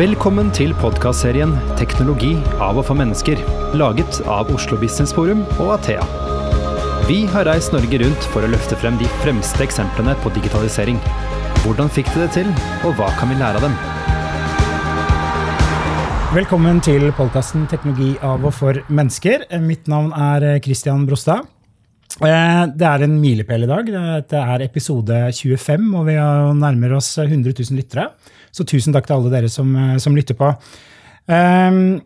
Velkommen til podkastserien 'Teknologi av og for mennesker', laget av Oslo Business Forum og Athea. Vi har reist Norge rundt for å løfte frem de fremste eksemplene på digitalisering. Hvordan fikk de det til, og hva kan vi lære av dem? Velkommen til podkasten 'Teknologi av og for mennesker'. Mitt navn er Christian Brostad. Eh, det er en milepæl i dag. Det er episode 25, og vi nærmer oss 100 000 lyttere. Så tusen takk til alle dere som, eh, som lytter på. Um,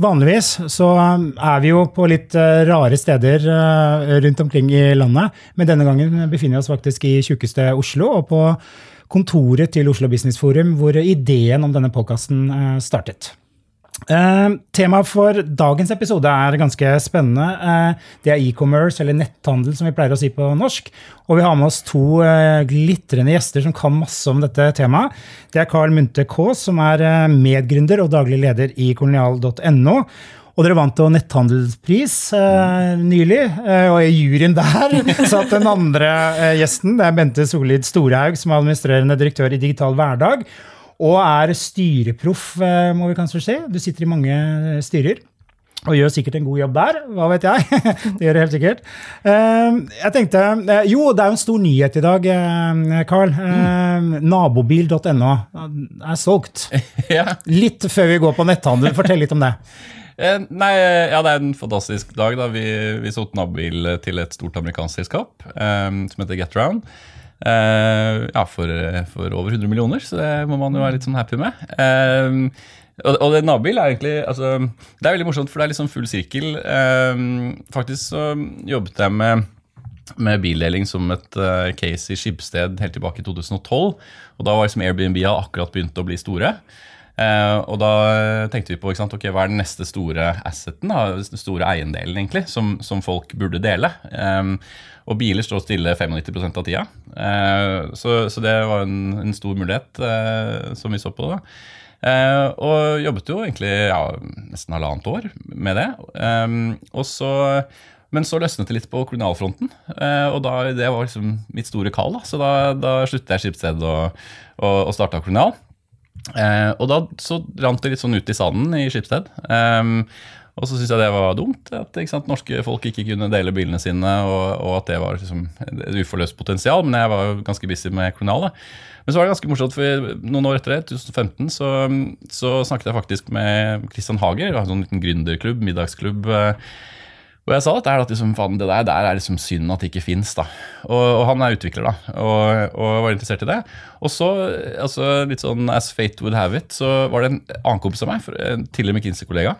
vanligvis så er vi jo på litt uh, rare steder uh, rundt omkring i landet, men denne gangen befinner vi oss faktisk i tjukkeste Oslo og på kontoret til Oslo Business Forum, hvor ideen om denne podkasten startet. Uh, Temaet for dagens episode er ganske spennende. Uh, det er e-commerce, eller netthandel, som vi pleier å si på norsk. Og vi har med oss to uh, glitrende gjester som kan masse om dette temaet. Det er Carl Munthe Kaas, som er medgründer og daglig leder i kolonial.no. Og dere vant jo netthandelspris nylig, og i juryen der satt den andre gjesten. Det er Bente Solid Storhaug, som er administrerende direktør i Digital Hverdag. Og er styreproff, eh, må vi kanskje si. Du sitter i mange styrer. Og gjør sikkert en god jobb der, hva vet jeg. det gjør det helt sikkert. Eh, jeg tenkte, eh, Jo, det er jo en stor nyhet i dag, Carl. Nabobil.no er solgt. Litt før vi går på netthandel. Fortell litt om det. Nei, ja, Det er en fantastisk dag. da Vi, vi solgte nabobil til et stort amerikansk selskap som heter GetRound. Uh, ja, for, for, over 100 millioner, så det må man jo være litt sånn happy med. Uh, og, og nabobil er egentlig altså, Det er veldig morsomt, for det er liksom full sirkel. Uh, faktisk så jobbet jeg med, med bildeling som et case i Skibsted helt tilbake i 2012. Og da var liksom Airbnb akkurat begynt å bli store. Uh, og da tenkte vi på sant, okay, hva er den neste store asseten, den store eiendelen egentlig, som, som folk burde dele. Um, og biler står stille 95% av tida. Uh, så, så, det var en, en stor mulighet uh, som vi så på. da. og jobbet jo egentlig ja, nesten halvannet år med det. Um, så men så løsnet det litt på kolonialfronten, og da, det var liksom mitt store kall. Da. Så da, da sluttet jeg Skipsted og, og, og starta kolonial. Eh, og da så rant det litt sånn ut i sanden i Skipsted. Eh, og så syntes jeg det var dumt, at sant, norske folk ikke kunne dele bilene sine, og, og at det var liksom, et uforløst potensial. Men jeg var jo ganske busy med Kronal. Men så var det ganske morsomt, for noen år etter det, 2015, så, så snakket jeg faktisk med Christian Hager, en sånn liten gründerklubb, middagsklubb. Eh, og jeg sa at det, er at liksom, faen, det der, der, er liksom synd at det ikke fins. Og, og, han er utvikler, da, og, og, var interessert i det. Og så, altså, litt sånn as fate would have it, så var det en annen kompis av meg, en tidligere McKinsey-kollega,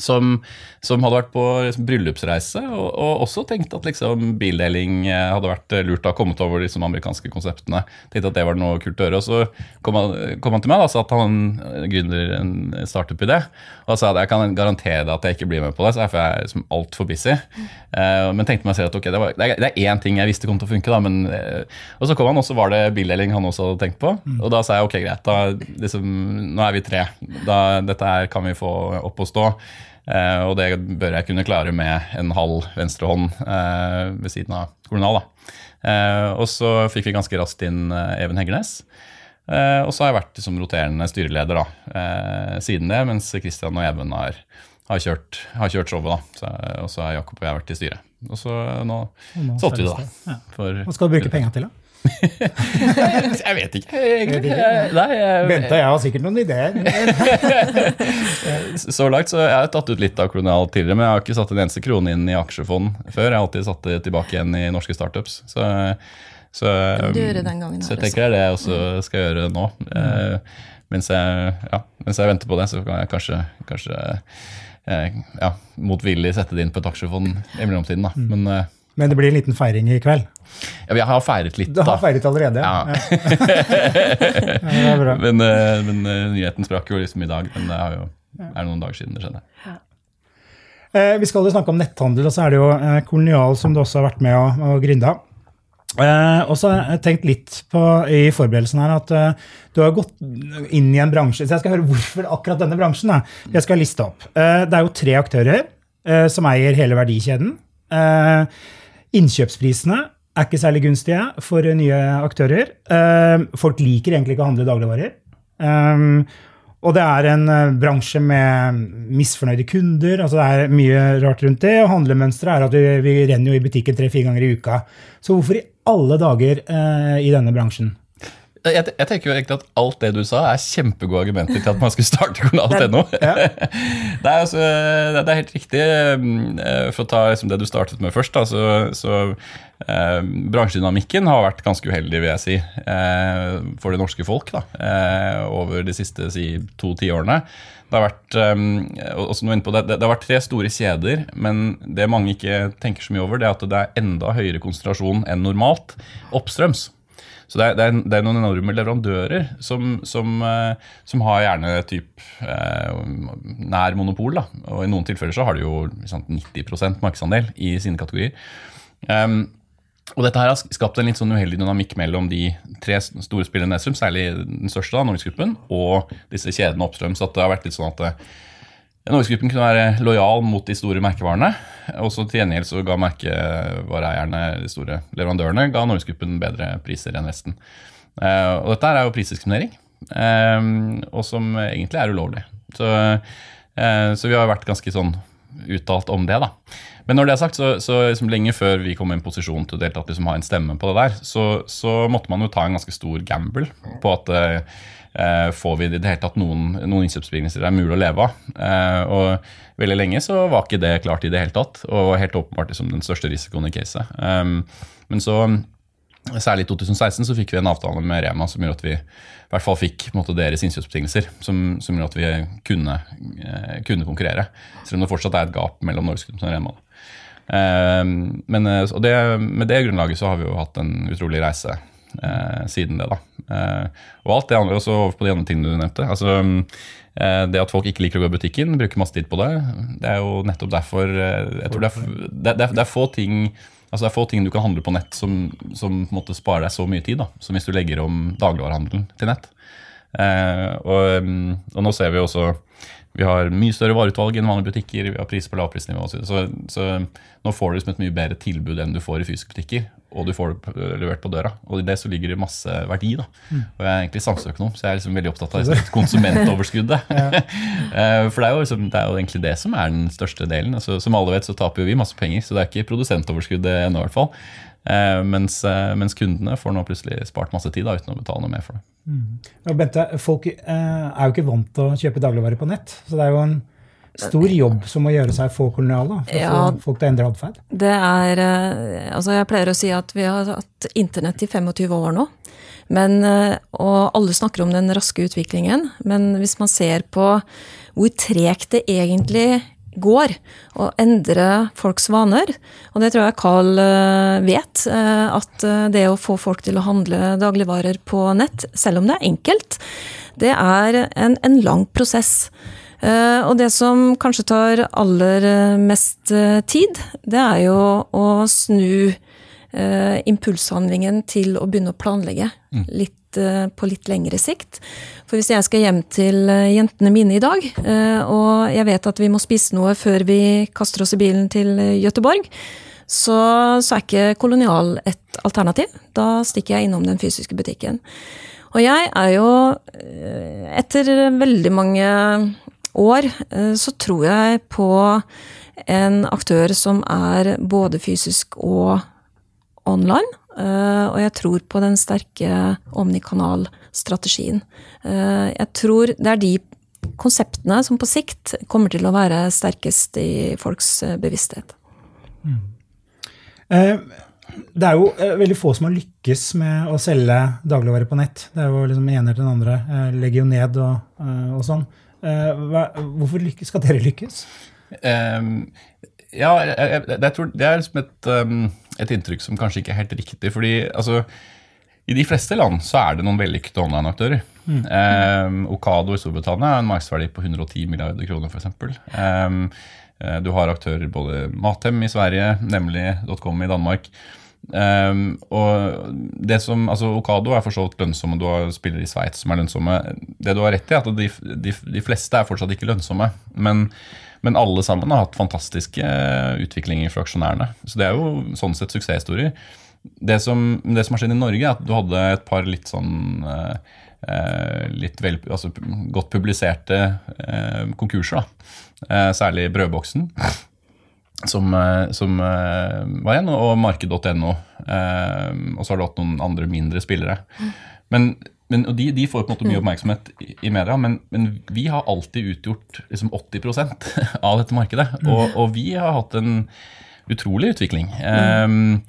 som, som, hadde vært på liksom, bryllupsreise og, og, også tenkte at liksom, bildeling eh, hadde vært eh, lurt. da, Kommet over de liksom, amerikanske konseptene. Tenkte at det var noe kult å gjøre. Og så kom han, kom han til meg og sa at han eh, gründer en startup-idé. Og da sa at jeg kan garantere deg at jeg ikke blir med på det, så jeg er jeg liksom altfor busy. Uh, men tenkte meg selv at okay, det, var, det, er, én ting jeg visste kom til å funke. da, men, uh, Og så kom han, og så var det bildeling han også hadde tenkt på. Mm. Og da sa jeg ok, greit, da, liksom, nå er vi tre. Dette her kan vi få opp og stå. Uh, og det bør jeg kunne klare med en halv venstrehånd eh, ved siden av Kolonal. Uh, og så fikk vi ganske raskt inn Even Heggernes. og så har jeg vært liksom, roterende styreleder da, siden det, mens Christian og Even har, har, kjørt, har kjørt, showet. da, Og så har Jakob og jeg vært i styret. Og så nå, nå solgte vi det, da. Ja. Hva skal du bruke penger til, da? jeg vet ikke, egentlig. Nei, jeg, Bente og jeg har sikkert noen ideer. så langt så jeg har jeg tatt ut litt av kolonial tidligere, men jeg har ikke satt en eneste krone inn i aksjefond før. Jeg har alltid satt det tilbake igjen i norske startups. Så, så, gangen, så jeg tenker det er det jeg også skal gjøre nå. Mm. Mens, jeg, ja, mens, jeg, venter på det, så kan jeg kanskje, kanskje ja, motvillig sette det inn på et aksjefond i mellomtiden. Da. Men, men det blir en liten feiring i kveld? Ja, vi har feiret litt. da. Du har feiret allerede? Ja. ja men, uh, men uh, nyheten sprakk jo liksom i dag. Men det er jo er noen dager siden det skjedde. Ja. Uh, vi skal jo snakke om netthandel, og så er det jo Kolonial som du også har vært med og, og gründa. og så har jeg tenkt litt på i forberedelsen her at du har gått inn i en bransje Så jeg skal høre hvorfor akkurat denne bransjen. Da. Jeg skal liste opp. det er jo tre aktører som eier hele verdikjeden. Innkjøpsprisene er ikke særlig gunstige for nye aktører. Ehm, folk liker egentlig ikke å handle dagligvarer. Ehm, Og det er en uh, bransje med misfornøyde kunder. altså Det er mye rart rundt det. Og handlemønsteret er at vi, vi renner jo i butikken tre-fire ganger i uka. Så hvorfor i alle dager uh, i denne bransjen? Jeg, jeg, tenker jo egentlig at Alt det du sa, er kjempegode argumenter til at man skulle starte Journal.no. Ja. det, er altså, det, er helt riktig. Eh, for å ta liksom det du startet med først, da, så, så eh, Bransjedynamikken har vært ganske uheldig, vil jeg si, eh, for det norske folk da, eh, over de siste si, to tiårene. Det har, vært, på det, det, har vært tre store kjeder, men det mange ikke tenker så mye over, det er at det er enda høyere konsentrasjon enn normalt oppstrøms. Så det er, det, er, det er, noen enorme leverandører som, som, uh, som har gjerne typ uh, nær monopol. Da. Og i noen tilfeller så har de jo liksom, 90% markedsandel i sine kategorier. Um, og dette her har skapt en litt sånn uheldig dynamikk mellom de tre store spillerne Nesrum, særlig den største, da, Norgesgruppen, og disse kjedene oppstrøms. At det har vært litt sånn at eh, Norgesgruppen kunne være lojal mot de store merkevarene. Og så til gjengjeld så ga merkevareeierne, de store leverandørene, ga Norgesgruppen bedre priser enn resten. Eh, og dette er jo prisdiskriminering, eh, og som egentlig er ulovlig. Så, eh, så vi har vært ganske sånn uttalt om det, da. Men når det er sagt, så, så liksom lenge før vi kom i en posisjon til å delta, liksom, ha en stemme på det der, så, så, måtte man jo ta en ganske stor gamble på at får vi i det hele tatt noen, noen innkjøpsbetingelser det er mulig å leve av. Eh, og veldig lenge så var ikke det klart i det hele tatt, og helt åpenbart liksom, den største risikoen i caset. Um, men så, særlig i 2016, så fikk vi en avtale med Rema som gjorde at vi i hvert fall fikk måte, deres innkjøpsbetingelser, som, som, gjorde at vi kunne, eh, kunne, konkurrere. Selv om det fortsatt er et gap mellom Norgesgruppen og Rema. Um, men eh, det, med det grunnlaget så har vi jo hatt en utrolig reise eh, siden det. da. Eh, og alt det andre også over på de andre tingene du nevnte. altså eh, Det at folk ikke liker å gå i butikken, bruker masse tid på det, det er jo nettopp derfor eh, jeg tror det er, det, er, det er, få ting altså det er få ting du kan handle på nett som, som måte sparer deg så mye tid, da, som hvis du legger om dagligvarehandelen til nett. Eh, og, mm, og, nå ser vi også vi har mye større vareutvalg enn vanlige butikker. vi har priser på lavprisnivå. Så, så, så nå får du liksom et mye bedre tilbud enn du får i fysiske butikker og du får det levert på døra. Og i det så ligger det masse verdi. da. Mm. Og Jeg er egentlig samfunnsøkonom, så jeg er liksom veldig opptatt av liksom, konsumentoverskuddet. Eh, for det er, jo liksom, det er, jo egentlig det som er den største delen. Altså, som alle vet, så taper jo vi masse penger, så det er ikke produsentoverskuddet ennå. i hvert fall. Eh, mens, eh, mens, kundene får nå plutselig spart masse tid da, uten å betale noe mer for det. Mm. Ja, Bente, folk eh, er jo ikke vant til å kjøpe dagligvarer på nett. så det er jo en stor jobb som må gjøre seg for kolonial for ja, å få folk til å endre atferd? Det er eh, Altså, jeg pleier å si at vi har hatt internett i 25 år nå. Men, eh, og alle snakker om den raske utviklingen, men hvis man ser på hvor tregt det egentlig går å endre folks vaner, og det tror jeg Carl eh, vet, at det å få folk til å handle dagligvarer på nett, selv om det er enkelt, det er en, en lang prosess. Eh, og det som kanskje tar aller eh, mest eh, tid, det er jo å snu impulshandlingen til å begynne å planlegge mm. litt, på litt lengre sikt. For hvis jeg skal hjem til jentene mine i dag, og jeg vet at vi må spise noe før vi kaster oss i bilen til Gøteborg, så, så er ikke kolonial et alternativ. Da stikker jeg innom den fysiske butikken. Og jeg er jo, etter veldig mange år, eh, så tror jeg på en aktør som er både fysisk og online. Eh, og jeg tror på den sterke omnikanal-strategien. jeg tror det er de konseptene som på sikt kommer til å være sterkest i folks bevissthet. Mm. Det er jo veldig få som har lykkes med å selge dagligvarer på nett. Det er jo liksom ene til den andre. Legger jo ned og, og sånn. Eh, hvorfor lykkes, skal dere lykkes? Um, ja, jeg, jeg, jeg, tror det er liksom et, um, et, inntrykk som kanskje ikke er helt riktig. fordi altså, i de fleste land så er det noen vellykkede online-aktører. Mm. Um, Okado i Storbritannia har en markedsverdi på 110 milliarder kroner, f.eks. Um, du har aktører både Mathem i Sverige, nemlig .com i Danmark. Um, og det som, altså Okado er for så vidt lønnsomme, du har spillere i Sveits som er lønnsomme. Det du har rett i, er at de, de, de fleste er fortsatt ikke lønnsomme. Men, men, alle sammen har hatt fantastiske utviklinger for aksjonærene. Så det er jo sånn sett suksesshistorier. det som, det som har skjedd i Norge, er at du hadde et par litt sånn eh, eh, litt vel, altså, godt publiserte eh, konkurser. da. Eh, særlig Brødboksen, som, eh, som eh, var en, og marked.no. Eh, og så har du hatt noen andre mindre spillere. Men, men og de, de får på en måte mye oppmerksomhet i, i media, men, men vi har alltid utgjort liksom 80% av dette markedet. Og, og vi har hatt en utrolig utvikling. Um,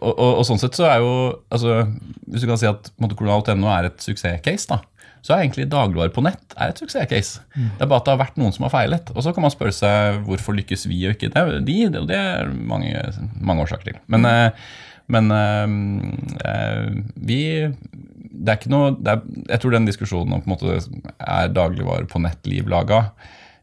og, og, og, sånn sett så er jo altså, Hvis du kan si at Kolonial.no er et suksesscase, da, så er egentlig dagligvare på nett er et suksesscase. Det er bare at det har vært noen som har feilet. Og så kan man spørre seg hvorfor lykkes vi og ikke det. De, det, det er mange, mange årsaker til. Men, men men eh, vi det er ikke noe, er, Jeg tror den diskusjonen om på en måte er dagligvare på nett liv laga.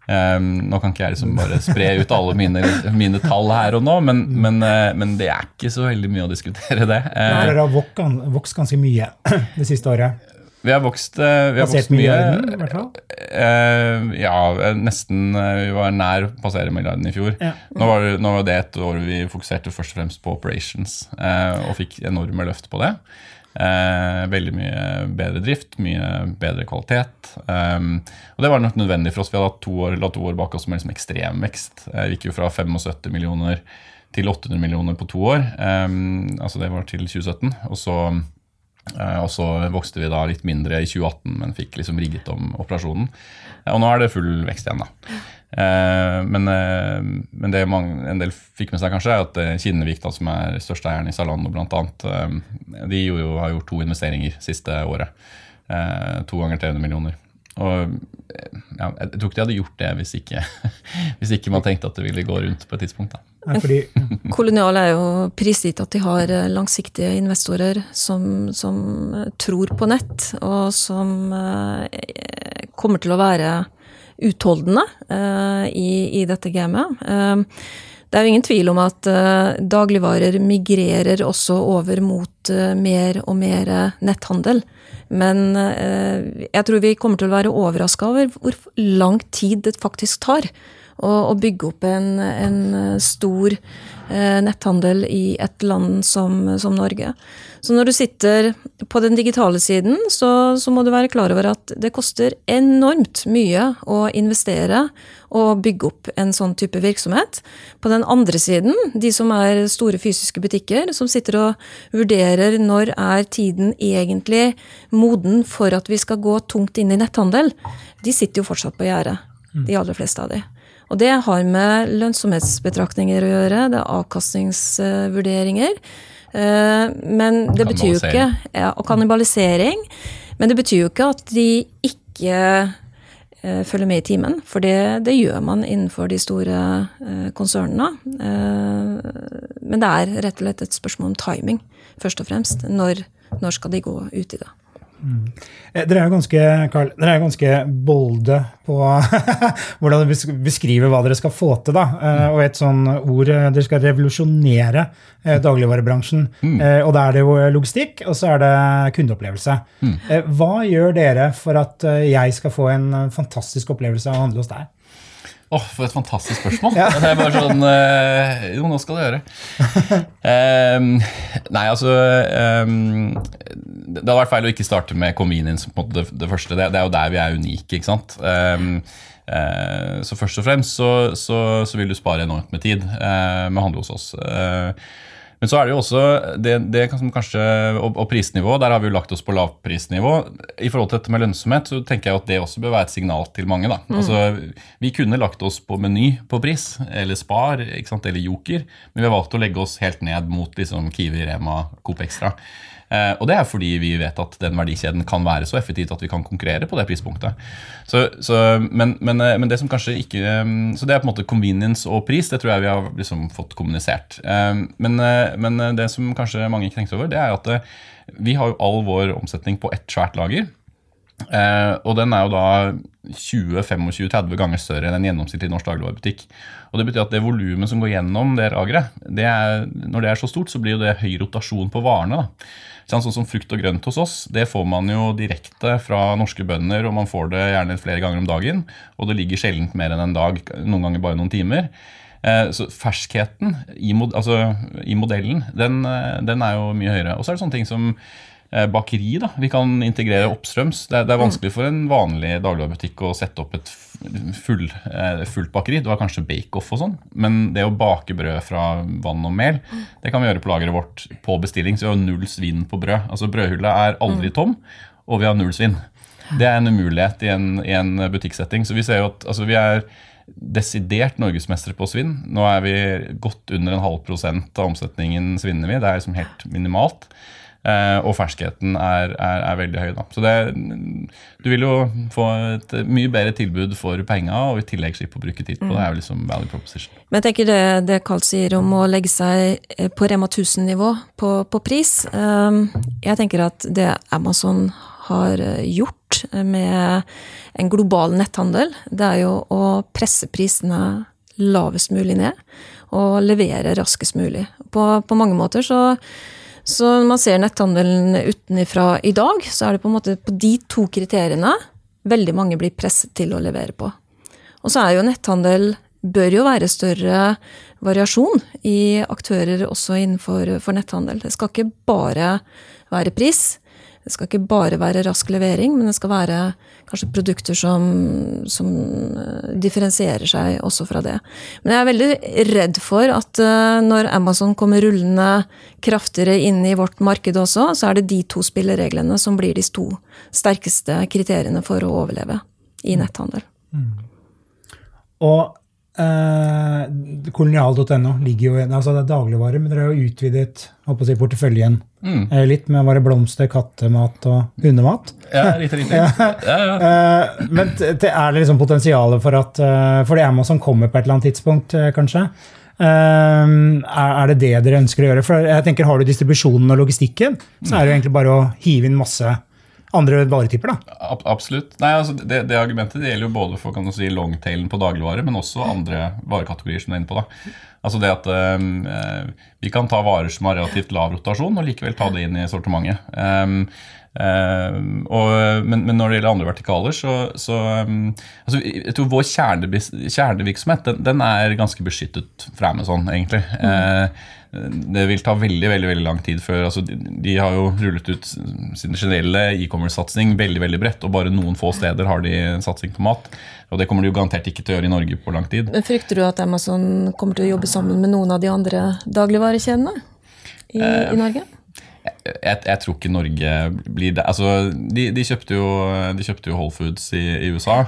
Um, nå kan ikke jeg liksom bare spre ut alle mine, mine tall her og nå, men, men, uh, men, det er ikke så veldig mye å diskutere, det. Uh, Dere har vokst ganske mye det siste året? Vi har vokst, uh, vi har vokst mye. milliarden, hvert fall? ja, nesten. Vi var nær å passere milliarden i fjor. Ja. Nå, var det, nå, var det, et år vi fokuserte først og fremst på operations, og fikk enorme løft på det. Eh, veldig mye bedre drift, mye bedre kvalitet. Um, og det var nok nødvendig for oss. Vi hadde hatt to år, to år bak oss med liksom ekstrem vekst. Eh, vi gikk jo fra 75 millioner til 800 millioner på to år. Altså det var til 2017. Og så, og så vokste vi da litt mindre i 2018, men fikk liksom rigget om operasjonen. Og nå er det full vekst igjen, da. Eh, men, eh, men, det mange, en del fikk med seg, kanskje, er at eh, Kinnevik, da, som er største eieren i Zalando bl.a., de jo, har gjort to investeringer siste året. To ganger 300 millioner. Og ja, Jeg tror ikke de hadde gjort det hvis ikke, hvis ikke man tenkte at det ville gå rundt på et tidspunkt. da. Fordi... Kolonial er jo prisgitt at de har langsiktige investorer som, som, tror på nett, og som kommer til å være utholdende uh, i, i, dette gamet. Uh, det er jo ingen tvil om at uh, dagligvarer migrerer også over mot mer og mer netthandel. Men jeg tror vi kommer til å være overraska over hvor lang tid det faktisk tar å bygge opp en, en stor netthandel i et land som, som Norge. Så når du sitter på den digitale siden, så, så, må du være klar over at det koster enormt mye å investere og bygge opp en sånn type virksomhet. På den andre siden, de som er store fysiske butikker, som sitter og vurderer når er tiden egentlig moden for at vi skal gå tungt inn i netthandel, de sitter jo fortsatt på gjerdet. De aller fleste av de. Og det har med lønnsomhetsbetraktninger å gjøre, det er avkastningsvurderinger. Eh, men det betyr jo ikke ja, Og kannibalisering. Men det betyr jo ikke at de ikke eh, følger med i timen, for det, det, gjør man innenfor de store eh, konsernene. men det er rett og slett et spørsmål om timing, først og fremst. Når, når skal de gå ut i det? Mm. Dere er jo ganske, Carl, dere er ganske bolde på hvordan dere beskriver hva dere skal få til. da, mm. Og et sånn ord Dere skal revolusjonere dagligvarebransjen. Mm. Og da er det jo logistikk, og så er det kundeopplevelse. Mm. Hva gjør dere for at jeg skal få en fantastisk opplevelse av å handle hos deg? Åh, oh, For et fantastisk spørsmål. Ja. Det er bare sånn uh, Jo, nå skal du gjøre. Um, nei, altså um, Det hadde vært feil å ikke starte med convenience. på det, det første. Det, det, er jo der vi er unike. ikke sant? Um, uh, så først og fremst så, så, så, vil du spare enormt med tid uh, med å handle hos oss. Uh, men så er det jo også det, det kanskje, og, og, prisnivå. Der har vi jo lagt oss på lavprisnivå. I forhold til dette med lønnsomhet så tenker jeg at det også bør være et signal til mange. da. Mm. Altså, Vi kunne lagt oss på Meny på pris, eller Spar eller Joker, men vi har valgt å legge oss helt ned mot liksom, Kiwi, Rema, Coop Extra. Eh, og det er fordi vi vet at den verdikjeden kan være så effektivt at vi kan konkurrere på det prispunktet. Så, så, men, men, eh, men, det som kanskje ikke eh, Så det er på en måte convenience og pris. Det tror jeg vi har liksom fått kommunisert. Men, men det som kanskje mange ikke tenkte over, det er at vi har jo all vår omsetning på ett svært lager. Og den er jo da 20-25-30 ganger større enn en gjennomsnittlig norsk dagligvarebutikk. Og Det betyr at det volumet som går gjennom det lageret, når det er så stort, så blir det høy rotasjon på varene. da. Sånn som frukt og grønt hos oss, det får man jo direkte fra norske bønder, og man får det gjerne flere ganger om dagen. Og det ligger sjelden mer enn en dag, noen ganger bare noen timer. Eh, så ferskheten i, mod, altså, i modellen, den, eh, den, er jo mye høyere. Og så er det sånne ting som eh, bakeri. da, Vi kan integrere oppstrøms. Det, det er vanskelig for en vanlig dagligvarebutikk å sette opp et full, fullt bakeri. Du har kanskje bake-off og sånn, men det å bake brød fra vann og mel, det kan vi gjøre på lageret vårt på bestilling. Så vi har null svinn på brød. Altså Brødhylla er aldri tom, og vi har null svinn. Det er en umulighet i en, i en butikksetting. Så vi ser jo at altså, vi er desidert norgesmestere på svinn. Nå er vi godt under en halv prosent av omsetningen svinner vi. Det er liksom helt minimalt. Eh, og ferskheten er, er, er, veldig høy. Da. Så det, du vil jo få et mye bedre tilbud for penga, og i tillegg slippe å bruke tid på det. er jo liksom value proposition. Men jeg tenker det, det Carl sier om å legge seg eh, på Rema 1000-nivå på, på, pris eh, Jeg tenker at det Amazon har gjort med en global netthandel, det er jo å presse prisene lavest mulig ned og levere raskest mulig. På, på mange måter så, så når man ser netthandelen utenfra i dag, så er det på en måte på de to kriteriene veldig mange blir presset til å levere på. Og så er jo netthandel bør jo være større variasjon i aktører også innenfor netthandel. Det skal ikke bare være pris. Det skal ikke bare være rask levering, men det skal være kanskje produkter som, som eh, differensierer seg også fra det. Men jeg er veldig redd for at eh, når Amazon kommer rullende kraftigere inn i vårt marked også, så er det de to spillereglene som blir de to sterkeste kriteriene for å overleve i netthandel. Mm. Og eh, kolonial.no ligger jo altså det er dagligvare, men dere har jo utvidet si, porteføljen mm. Eh, litt med bare blomster, kattemat og hundemat. Ja, riktig, riktig. ja, ja. Eh, men er det liksom potensialet for at eh, For det er Amazon kommer på et eller annet tidspunkt, kanskje? Er det det dere ønsker å gjøre? For jeg tenker Har du distribusjonen og logistikken, så er det jo egentlig bare å hive inn masse andre varetyper, da? Absolutt. Nei, altså det, det, argumentet det gjelder jo både for kan du si, longtailen på dagligvare, men også andre varekategorier som du er inne på. da. Altså det at um, Vi kan ta varer som har relativt lav rotasjon, og likevel ta det inn i sortimentet. Um, Uh, og, men, men, når det gjelder andre vertikaler, så, så um, altså, jeg tror Vår kjernevirksomhet den, den, er ganske beskyttet fra Amazon, egentlig. Mm. Uh, det vil ta veldig veldig, veldig lang tid før altså, de, de, har jo rullet ut sin generelle e-commerce-satsing veldig veldig bredt, og bare noen få steder har de satsing på mat. Og det kommer de jo garantert ikke til å gjøre i Norge på lang tid. Men Frykter du at Amazon kommer til å jobbe sammen med noen av de andre dagligvarekjedene i, eh, i Norge? Jeg, jeg, tror ikke Norge blir det. Altså, de, de, kjøpte jo, de, kjøpte jo, Whole Foods i, i USA.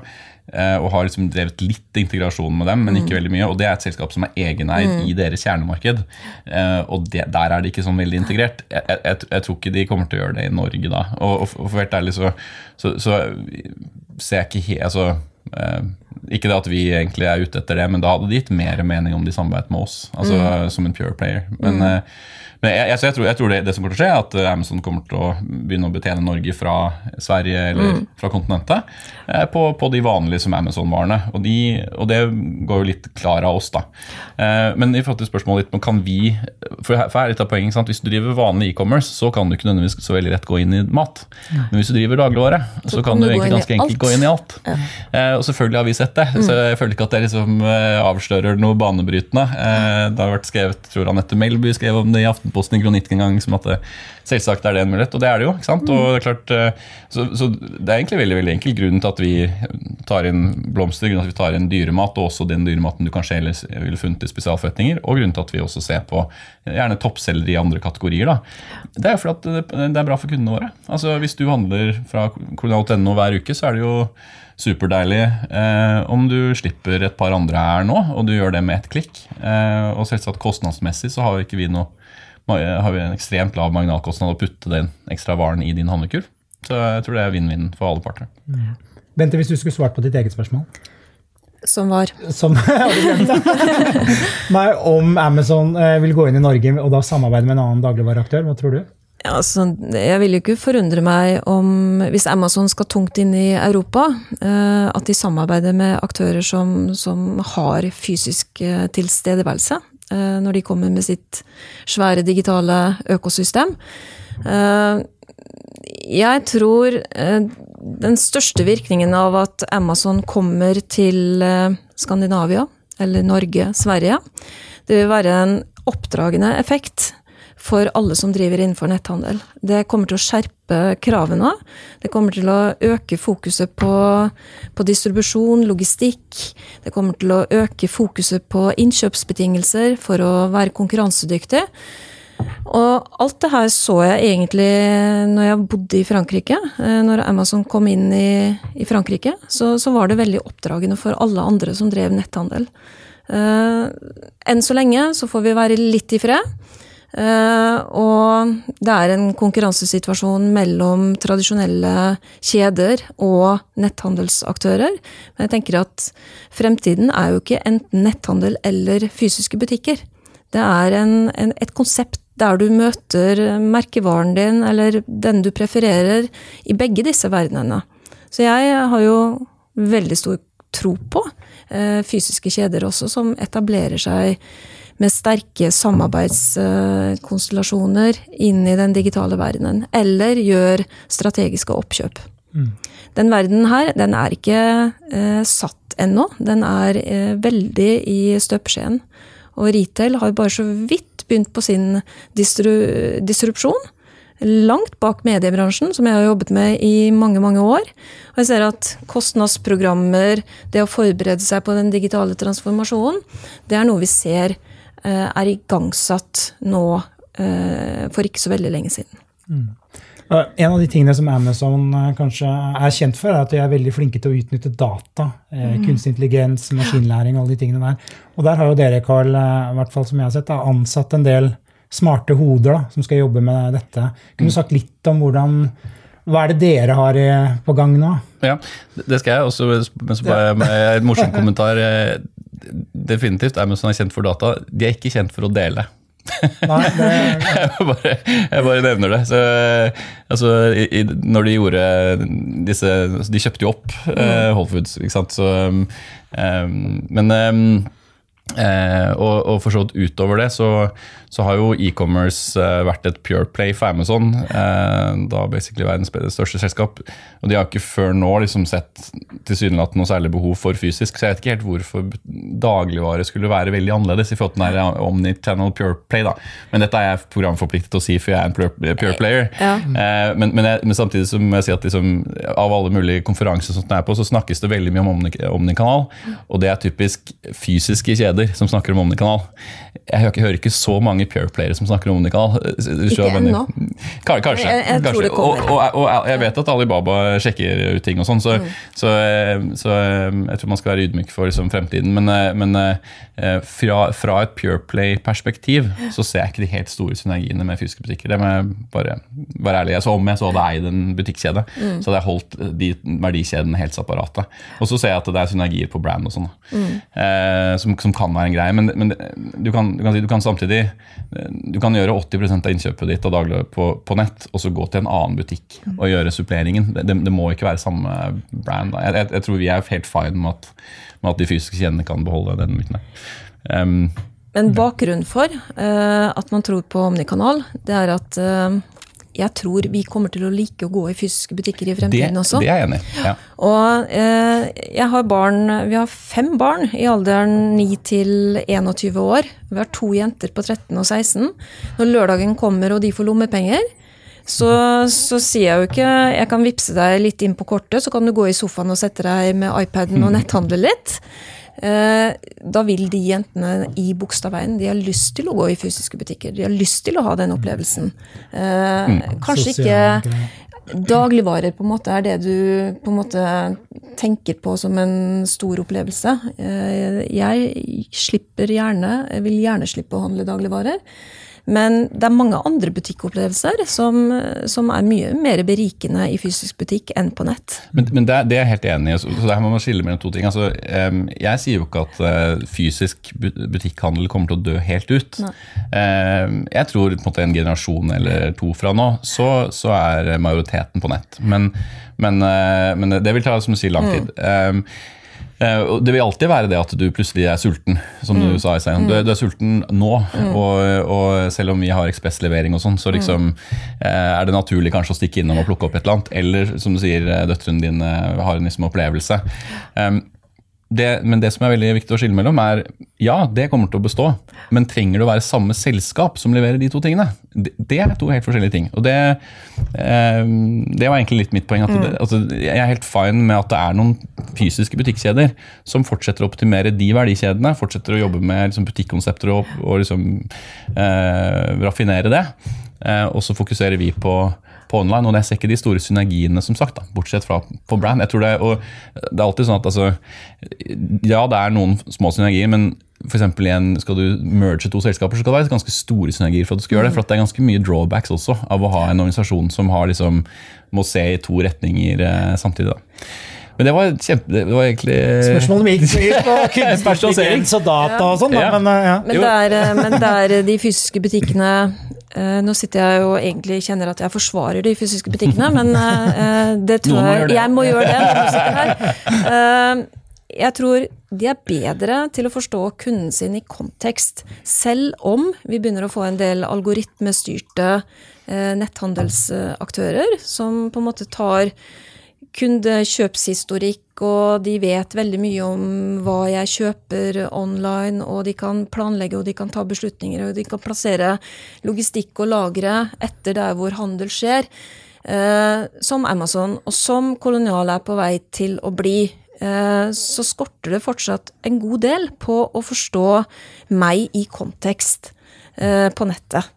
Eh, og har liksom drevet litt integrasjon med dem, men ikke mm. veldig mye. Og det er et selskap som er egeneid mm. i deres kjernemarked. Eh, og det, der er de ikke sånn veldig integrert. Jeg, jeg, jeg, tror ikke de kommer til å gjøre det i Norge da. Og, og for være ærlig så, så, så, ser jeg ikke helt altså, eh, Ikke det at vi egentlig er ute etter det, men da hadde det gitt mer mening om de samarbeidet med oss. Altså mm. som en pure player. Men mm. Men jeg, jeg, jeg, tror, jeg tror det, det, som kommer til å skje, er at eh, Amazon kommer til å begynne å betjene Norge fra Sverige eller mm. fra kontinentet eh, på, på, de vanlige som Amazon-varene. Og, de, og, det går jo litt klar av oss, da. Eh, men i forhold til spørsmålet litt, kan vi For her er litt av poenget, sant? Hvis du driver vanlig e-commerce, så kan du ikke nødvendigvis så veldig rett gå inn i mat. Men hvis du driver dagligvare, så, så kan du, egentlig ganske enkelt gå inn i alt. Ja. Og selvfølgelig har vi sett det, mm. så jeg føler ikke at det liksom avslører noe banebrytende. Det har vært skrevet, tror Anette Melby skrev om det i Aftenposten i kronikk en gang som at det, selvsagt er det en mulighet. Og det er det jo. ikke sant? Og det er klart, eh, så, så, det er egentlig veldig veldig enkel grunnen til at vi tar inn blomster, grunnen til at vi tar inn dyremat, og også den dyrematen du kanskje ellers ville funnet i spesialforretninger, og grunnen til at vi også ser på gjerne toppselgere i andre kategorier. da. Det er jo fordi at det, er bra for kundene våre. Altså Hvis du handler fra kolonialt.no hver uke, så er det jo superdeilig eh, om du slipper et par andre her nå, og du gjør det med ett klikk. Eh, og selvsagt kostnadsmessig så har ikke vi noe har vi en ekstremt lav marginalkostnad å putte den ekstra varen i din handlekurv. Så jeg tror det er vinn-vinn for alle parter. Ja. Bente, hvis du skulle svart på ditt eget spørsmål? Som var? Som, Nei, om Amazon eh, vil gå inn i Norge og da samarbeide med en annen dagligvareaktør, hva tror du? Altså, jeg vil jo ikke forundre meg om, hvis Amazon skal tungt inn i Europa, eh, at de samarbeider med aktører som, som har fysisk eh, tilstedeværelse. Eh, når de kommer med sitt svære digitale økosystem. Jeg tror den største virkningen av at Amazon kommer til Skandinavia, eller Norge, Sverige. Det vil være en oppdragende effekt for alle som driver innenfor netthandel. Det kommer til å skjerpe kravene. Det kommer til å øke fokuset på, på, distribusjon, logistikk. Det kommer til å øke fokuset på innkjøpsbetingelser for å være konkurransedyktig. Og alt det her så jeg egentlig når jeg bodde i Frankrike. Eh, når Amazon kom inn i, i Frankrike, så, så, var det veldig oppdragende for alle andre som drev netthandel. Uh, enn så lenge så får vi være litt i fred. Uh, og det er en konkurransesituasjon mellom tradisjonelle kjeder og netthandelsaktører. Men jeg tenker at fremtiden er jo ikke enten netthandel eller fysiske butikker. Det er en, en, et konsept der du møter merkevaren din eller den du prefererer i begge disse verdenene. Så jeg har jo veldig stor tro på uh, fysiske kjeder også, som etablerer seg med sterke samarbeidskonstellasjoner inn i den digitale verdenen. Eller gjør strategiske oppkjøp. Mm. Den verdenen her, den er ikke eh, satt ennå. Den er eh, veldig i støpeskjeen. Og retail har bare så vidt begynt på sin distru disrupsjon. Langt bak mediebransjen, som jeg har jobbet med i mange mange år. Og jeg ser at kostnadsprogrammer, det å forberede seg på den digitale transformasjonen, det er noe vi ser er igangsatt nå eh, for ikke så veldig lenge siden. Mm. En av de tingene som Amazon eh, kanskje er kjent for, er at de er veldig flinke til å utnytte data. Mm. Kunstig intelligens, maskinlæring, alle de tingene der. Og der har jo dere, Carl, i hvert fall som jeg har sett, ansatt en del smarte hoder da, som skal jobbe med dette. Kunne du sagt litt om hvordan hva er det dere har på gang nå? Ja, Det skal jeg også, men så bare med en morsom kommentar definitivt Amazon er kjent for data. De er ikke kjent for å dele. Nei, det... jeg, bare, jeg, bare, nevner det. Så, altså, i, når de gjorde disse De kjøpte jo opp mm. uh, Whole Foods, ikke sant. Så, um, men um, uh, og, og for så vidt utover det, så så har jo e-commerce eh, vært et pure play for Amazon. Eh, da basically verdens største selskap. Og de har ikke før nå liksom sett tilsynelatende noe særlig behov for fysisk. Så jeg vet ikke helt hvorfor dagligvare skulle være veldig annerledes i forhold til den omni-channel pure play. da. Men dette er jeg programforpliktet til å si, for jeg er en pure, pure player. Ja. Eh, men, men, jeg, men, samtidig som jeg sier at liksom, av alle mulige konferanser som den er på, så snakkes det veldig mye om omnikanal. Og det er typisk fysiske kjeder som snakker om omnikanal. Jeg hører ikke, hører ikke så mange mange pure-playere som snakker om omnikanal. Ikke ennå. Kanskje. Jeg, jeg kanskje. Og, og, og, jeg vet at Alibaba sjekker ut ting og sånn, så, mm. så, så, jeg tror man skal være ydmyk for liksom, fremtiden. Men, men eh, fra, fra, et Pureplay-perspektiv så ser jeg ikke de helt store synergiene med fysiske butikker. Det må jeg bare være ærlig. Så om jeg så hadde eid en butikkjede, mm. så hadde jeg holdt de verdikjedene helt separate. Og så ser jeg at det er synergier på brand og sånn, mm. eh, som, som, kan være en greie. Men, men du, kan, du, kan du kan samtidig du kan gjøre 80% av innkjøpet ditt av daglig på, på, nett, og så gå til en annen butikk og gjøre suppleringen. Det, det må ikke være samme brand. Jeg, jeg, jeg, tror vi er helt fine med at, med at de fysiske kjedene kan beholde den biten Um, Men bakgrunnen for uh, at man tror på Omnikanal, det er at uh, jeg tror vi kommer til å like å gå i fysiske butikker i fremtiden det, også. Det er jeg enig ja. Og eh, jeg har barn, Vi har fem barn i alderen 9 til 21 år. Vi har to jenter på 13 og 16. Når lørdagen kommer og de får lommepenger, så, så, sier jeg jo ikke jeg kan vippse deg litt inn på kortet, så kan du gå i sofaen og sette deg med iPaden og netthandle litt. Eh, da vil de jentene i Bogstadveien de har lyst til å gå i fysiske butikker. De har lyst til å ha den opplevelsen. Eh, mm. Kanskje ikke dagligvarer på en måte er det du på en måte tenker på som en stor opplevelse. Eh, jeg slipper gjerne, jeg vil gjerne slippe å handle dagligvarer. Men det er mange andre butikkopplevelser som, som er mye mer berikende i fysisk butikk enn på nett. Men, men det, det, er jeg helt enig i. så Der må man skille mellom to ting. Altså, jeg sier jo ikke at eh, fysisk butikkhandel kommer til å dø helt ut. Jeg tror på en måte en generasjon eller to fra nå, så, så er majoriteten på nett. Men, men, eh, men, det vil ta som du sier, lang tid. Mm. Eh, det vil alltid være det at du plutselig er sulten, som mm. du sa i. Du, du, er sulten nå, mm. og, og, selv om vi har ekspresslevering og sånn, så liksom eh, er det naturlig kanskje å stikke innom og plukke opp et eller annet. Eller som du sier, eh, døtrene dine har en liksom opplevelse. Um, det, men det som er veldig viktig å skille mellom, er ja, det kommer til å bestå, men trenger det å være samme selskap som leverer de to tingene? Det, det er to helt forskjellige ting. Og det, eh, det var egentlig litt mitt poeng. at det, altså, Jeg er helt fine med at det er noen fysiske butikkjeder som fortsetter å optimere de verdikjedene, fortsetter å jobbe med liksom, butikkonsepter og, og liksom, eh, raffinere det. Eh, og så fokuserer vi på på online, og jeg ser ikke de store synergiene, som sagt, da, bortsett fra på brand. Jeg tror det, og det er alltid sånn at altså, Ja, det er noen små synergier, men for eksempel igjen, skal du merge to selskaper, så skal det være ganske store synergier for at du skal gjøre det. For det er ganske mye drawbacks også av å ha en organisasjon som har liksom, må se i to retninger eh, samtidig. da. Men det var kjempe, det var egentlig Spørsmålet mitt gikk på kunstig og data og sånn, Ja. men eh, ja. Men det, er, eh, men det er de fysiske butikkene Nå sitter jeg jo egentlig kjenner at jeg forsvarer de fysiske butikkene, men eh, det tror jeg det. Jeg må gjøre det når du sitter her. Eh, jeg tror de er bedre til å forstå kunden sin i kontekst, selv om vi begynner å få en del algoritmestyrte eh, netthandelsaktører som på en måte tar kundekjøpshistorikk, og de vet veldig mye om hva jeg kjøper online, og de kan planlegge og de kan ta beslutninger, og de kan plassere logistikk og lagre etter der hvor handel skjer, eh, som Amazon, og som Kolonial er på vei til å bli. Eh, så skorter det fortsatt en god del på å forstå meg i kontekst eh, på nettet.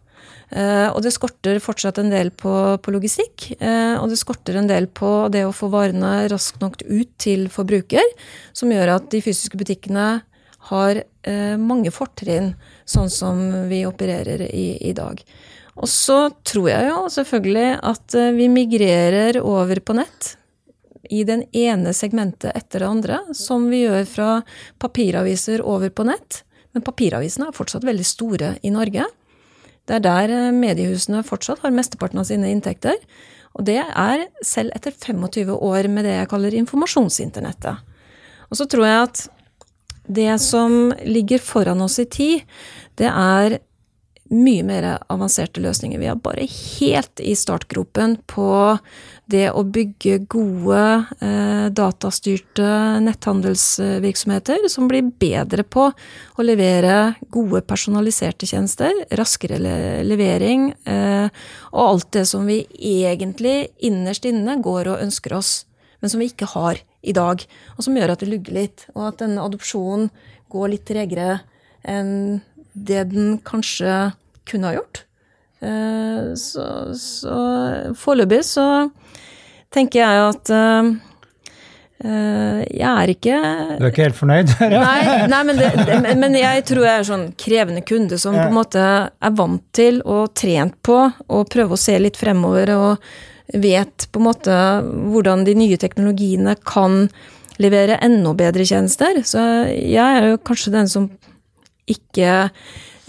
Eh, og det skorter fortsatt en del på, på logistikk. eh, og det skorter en del på det å få varene raskt nok ut til forbruker, som gjør at de fysiske butikkene har eh, mange fortrinn, sånn som vi opererer i, i dag. Og så tror jeg jo selvfølgelig at vi migrerer over på nett i den ene segmentet etter det andre, som vi gjør fra papiraviser over på nett. Men papiravisene er fortsatt veldig store i Norge. Det er der eh, mediehusene fortsatt har mesteparten av sine inntekter. Og det er selv etter 25 år med det jeg kaller informasjonsinternettet. Og så tror jeg at det som ligger foran oss i tid, det er mye mer avanserte løsninger. Vi er bare helt i startgropen på det å bygge gode eh, datastyrte netthandelsvirksomheter som blir bedre på å levere gode personaliserte tjenester, raskere le levering eh, og alt det som vi egentlig innerst inne går og ønsker oss, men som vi ikke har i dag. Og som gjør at det lugger litt, og at denne adopsjonen går litt tregere enn det den kanskje kunne ha gjort. Eh, Så, så foreløpig så tenker jeg at eh, jeg er ikke Du er ikke helt fornøyd? Nei, nei men, det, det, men- men jeg tror jeg er sånn krevende kunde som på en måte er vant til og trent på å prøve å se litt fremover og vet på en måte hvordan de nye teknologiene kan levere enda bedre tjenester. Så jeg er jo kanskje den som ikke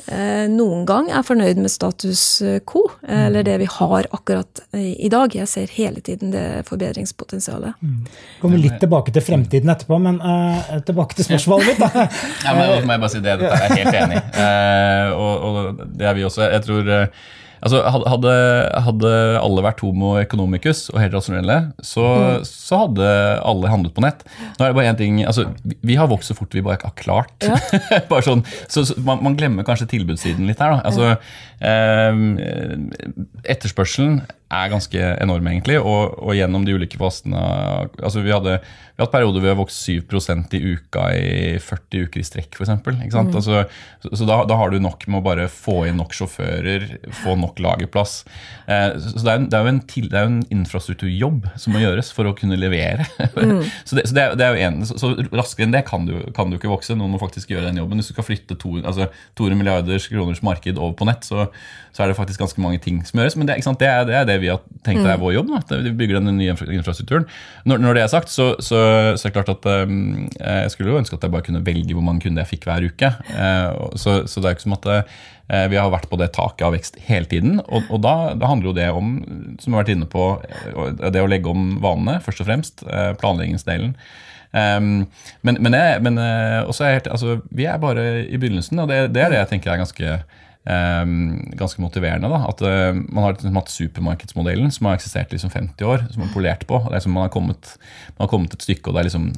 eh, noen gang er fornøyd med status quo, eller det vi har akkurat i i dag. Jeg ser hele tiden det forbedringspotensialet. Kommer litt tilbake til fremtiden etterpå, men eh, tilbake til spørsmålet mitt. da. Ja, men må jeg bare si det, Dette er jeg helt enig i. Eh, og, og det er vi også. Jeg tror eh, altså, hadde, hadde alle vært homo economicus og helt rasjonelle, så, så hadde alle handlet på nett. Nå er det bare én ting altså, vi, har vokst så fort vi bare ikke har klart. bare sånn, så, så man, man glemmer kanskje tilbudssiden litt her. Da. Altså, eh, etterspørselen er ganske enorm, egentlig. Og, og gjennom de ulike fasene altså Vi hadde vi hatt perioder hvor vi har vokst 7% i uka i 40 uker i strekk, f.eks. Mm. Altså, så så da, da har du nok med å bare få inn nok sjåfører, få nok lagerplass. Eh, så så det er, en, det, er en til, det er jo en infrastrukturjobb som må gjøres for å kunne levere. så det, så det, det er jo en, så, raskere enn det kan du, kan du ikke vokse. Noen må faktisk gjøre den jobben. Hvis du skal flytte to, altså 200 milliarder kroners marked over på nett, så, så er det faktisk ganske mange ting som gjøres. Men det, det, er, det det vi har tenkt er vår jobb. Da, vi bygger den nye infrastrukturen. Når, når det er sagt, så, så, så er det klart at um, jeg skulle jo ønske at jeg bare kunne velge hvor mange kunder jeg fikk hver uke. Eh, så, så det er ikke som at eh, vi har vært på det taket av vekst hele tiden. Og, og da, da handler jo det om, som vi har vært inne på, det å legge om vanene, først og fremst. eh, Planleggingsdelen. Um, men men, jeg, men altså, vi er bare i begynnelsen, og det, det er det jeg tenker er ganske ganske motiverende. da, At eh, Man har liksom hatt supermarkedsmodellen som har eksistert i liksom 50 år, som man har polert på. og det er som man har kommet, man har kommet et stykke, og det er liksom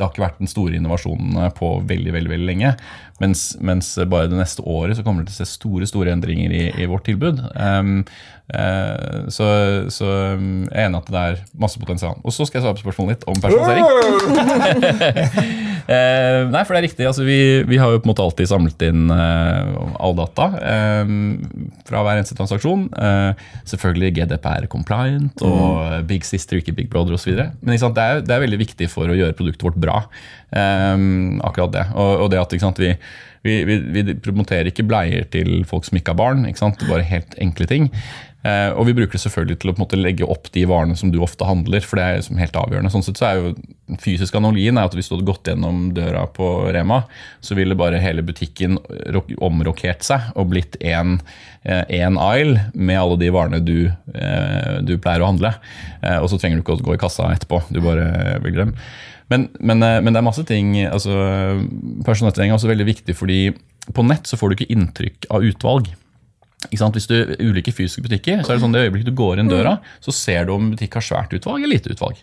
det har ikke vært den store innovasjonen på veldig veldig, veldig lenge. Mens, mens, bare det neste året så kommer det til å se store store endringer i, i vårt tilbud. Um, uh, så, så, jeg er enig at det er masse potensial. Og så skal jeg svare på spørsmålet litt om personalisering. uh, nei, for det er riktig. Altså, vi, vi, har jo på en måte alltid samlet inn eh, all data eh, fra hver eneste transaksjon. selvfølgelig GDPR compliant og mm. Big Sister, ikke Big Brother osv. Men det er, det er veldig viktig for å gjøre produktet vårt bra. Um, akkurat det. Og, og det at sant, vi, vi, vi, vi, promoterer ikke bleier til folk som ikke har barn. Ikke sant? Bare helt enkle ting. Uh, og vi bruker det selvfølgelig til å måte, legge opp de varene som du ofte handler. for det er liksom helt avgjørende. Sånn sett så er jo Den fysiske analogien er at hvis du hadde gått gjennom døra på Rema, så ville bare hele butikken omrokert seg og blitt én uh, aisle med alle de varene du, uh, du pleier å handle. og så trenger du ikke å gå i kassa etterpå. Du bare velger dem. Men, men, eh, men, det er masse ting altså, Personalisering er også veldig viktig, fordi på nett så får du ikke inntrykk av utvalg. Hvis du ulike fysiske butikker, så er det sånn det øyeblikket du går inn døra, så ser du om butikk har svært utvalg eller lite utvalg.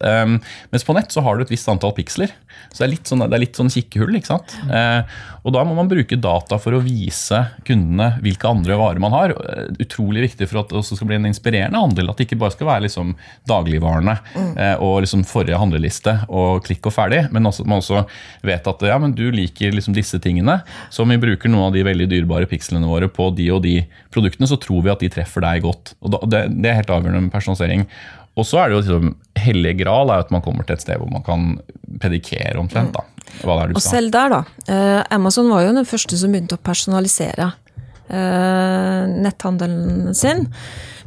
Um, mens på nett så har du et visst antall piksler. Så det er litt sånn, det er litt sånn kikkehull. ikke sant? Eh, og da må man bruke data for å vise kundene hvilke andre varer man har. Uh, utrolig viktig for at det også skal bli en inspirerende handel. At det ikke bare skal være liksom dagligvarene eh, og liksom forrige handleliste og klikk og ferdig, men også, man også vet at ja, men du liker liksom disse tingene, så om vi bruker noen av de veldig dyrebare pikslene våre på de og de produktene, så tror vi at de treffer deg godt. Og det, det er helt avgjørende med personalisering. Og så er det jo liksom, Hellige gral er at man kommer til et sted hvor man kan predikere omtrent. da. Hva det er du og selv der, da. Eh, Amazon var jo den første som begynte å personalisere eh, netthandelen sin.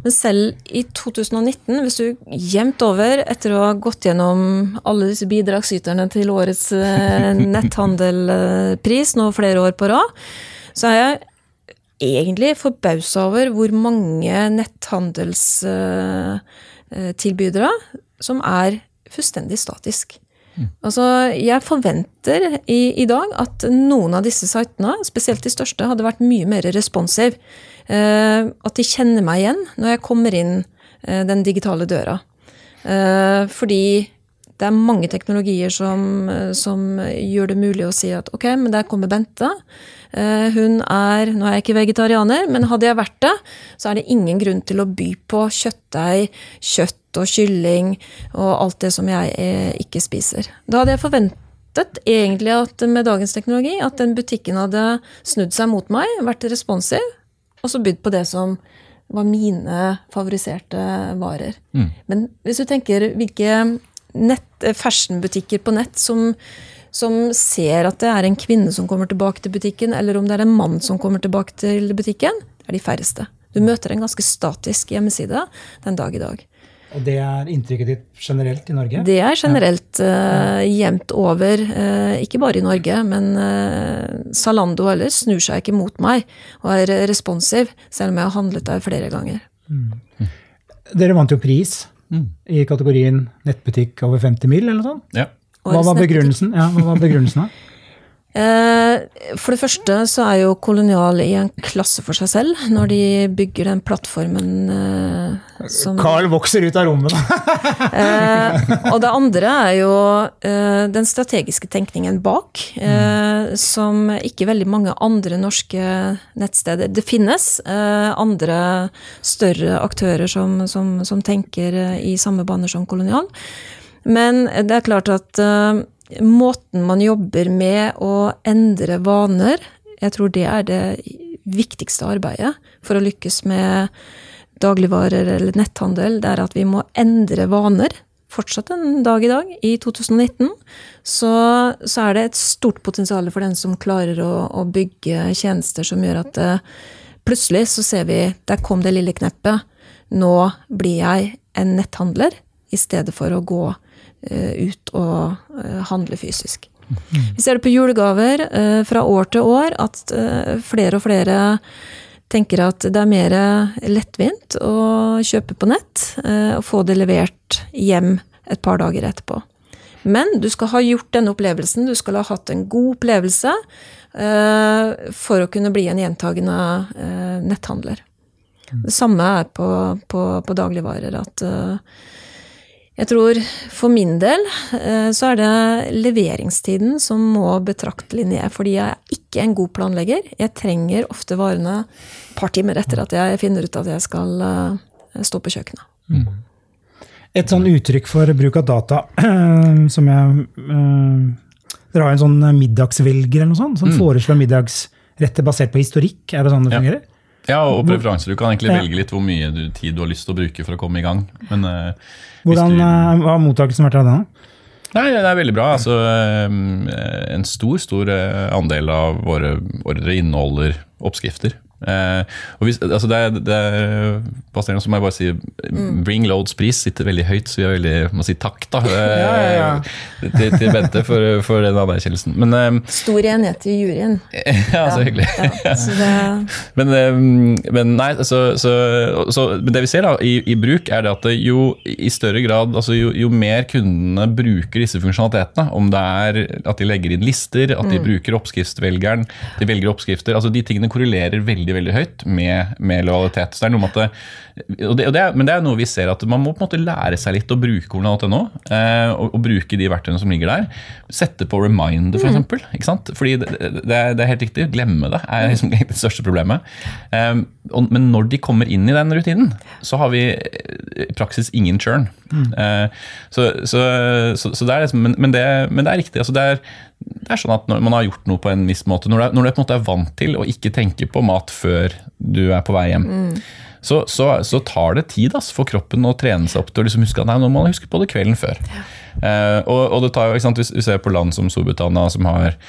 Men selv i 2019, hvis du jevnt over, etter å ha gått gjennom alle disse bidragsyterne til årets eh, netthandelpris nå flere år på rad, så er jeg egentlig forbausa over hvor mange netthandelstilbydere som er fullstendig statisk. Mm. Altså, jeg forventer i, i, dag at noen av disse sitene, spesielt de største, hadde vært mye mer responsive. Eh, at de kjenner meg igjen når jeg kommer inn eh, den digitale døra. Eh, fordi det er mange teknologier som, som, gjør det mulig å si at ok, men der kommer Bente. Eh, hun er Nå er jeg ikke vegetarianer, men hadde jeg vært det, så er det ingen grunn til å by på kjøttdeig, kjøtt og kylling og alt det som jeg eh, ikke spiser. Da hadde jeg forventet egentlig at med dagens teknologi at den butikken hadde snudd seg mot meg, vært responsiv, og så bydd på det som var mine favoriserte varer. Mm. Men hvis du tenker hvilke nett, eh, fashionbutikker på nett som, som, ser at det er en kvinne som kommer tilbake til butikken, eller om det er en mann som kommer tilbake til butikken, er de færreste. Du møter en ganske statisk hjemmeside den dag i dag. Og det er inntrykket ditt generelt i Norge? Det er generelt uh, jevnt over. Uh, ikke bare i Norge, men uh, Zalando heller snur seg ikke mot meg og er responsiv, selv om jeg har handlet der flere ganger. Mm. Dere vant jo pris mm. i kategorien nettbutikk over 50 mil, eller noe sånt. Ja. Hva var begrunnelsen? Ja, hva var begrunnelsen da? Eh, for det første så er jo Kolonial i en klasse for seg selv når de bygger den plattformen eh, som Carl vokser ut av rommet, eh, og det andre er jo den strategiske tenkningen bak, som ikke veldig mange andre norske nettsteder Det finnes andre større aktører som, som, som tenker i samme baner som Kolonial, men det er klart at måten man jobber med å endre vaner, jeg tror det er det viktigste arbeidet for å lykkes med dagligvarer eller netthandel. Det er at vi må endre vaner. Fortsatt en dag i dag, i 2019, så, så er det et stort potensial for den som klarer å, å bygge tjenester som gjør at uh, plutselig så ser vi der kom det lille kneppet. Nå blir jeg en netthandler i stedet for å gå ut og eh, handle fysisk. Vi ser det på julegaver eh, fra år til år, at flere og flere tenker at det er mer lettvint å kjøpe på nett og få det levert hjem et par dager etterpå. Men du skal ha gjort denne opplevelsen, du skal ha hatt en god opplevelse for å kunne bli en gjentagende netthandler. Det samme er på, på, på dagligvarer. At Jeg tror for min del eh, så er det leveringstiden som må betraktelig ned. Fordi jeg er ikke en god planlegger. Jeg trenger ofte varene et par timer etter at jeg finner ut at jeg skal eh, stå på kjøkkenet. Et sånn uttrykk for bruk av data som jeg øh, Dere har en sånn middagsvelger eller noe sånt, som foreslår middagsretter basert på historikk. Er det sånn det fungerer? Ja, og preferanser. Du kan egentlig Ja. velge litt hvor mye tid du har lyst til å bruke for å komme i gang. Men uh, Hvordan du- uh, har mottakelsen vært av da? Nei, det er veldig bra. Altså, eh, en stor stor andel av våre ordre inneholder oppskrifter. Eh, og hvis, altså det, er- det er så må jeg bare si Bring Loads pris sitter veldig høyt, så vi er veldig, må si takk da, eh, Ja, ja, til, til Bente for, for den anerkjennelsen. Men eh, Stor enighet i juryen. ja, så hyggelig. Så det, Men, eh, men nei, så, så, så men det vi ser da, i, i bruk, er det at det jo i større grad altså jo, jo mer kundene bruker disse funksjonalitetene, om det er at de legger inn lister, at de bruker oppskriftsvelgeren, de velger oppskrifter altså De tingene korrelerer veldig veldig høyt med, med lojalitet. Så det er noe med at det, og det, og det men det er noe vi ser at man må på en måte lære seg litt å bruke kommunal.no, eh, og, og bruke de verktøyene som ligger der. Sette på reminder, for eksempel. Fordi det, det, er, det helt riktig, glemme det er liksom det største problemet. Um, og, men når de kommer inn i den rutinen, så har vi eh, i praksis ingen churn. Eh, så, så, så, så det er liksom, men, men, det, men det er riktig. altså det er det er sånn at Når man har gjort noe på en viss måte, når du, er, når du på en måte er vant til å ikke tenke på mat før du er på vei hjem, så, så, så tar det tid ass, for kroppen å trene seg opp til å liksom huske at nei, nå må man huske på det kvelden før. Eh, og, og det tar sant, Hvis vi ser på land som Storbritannia, som har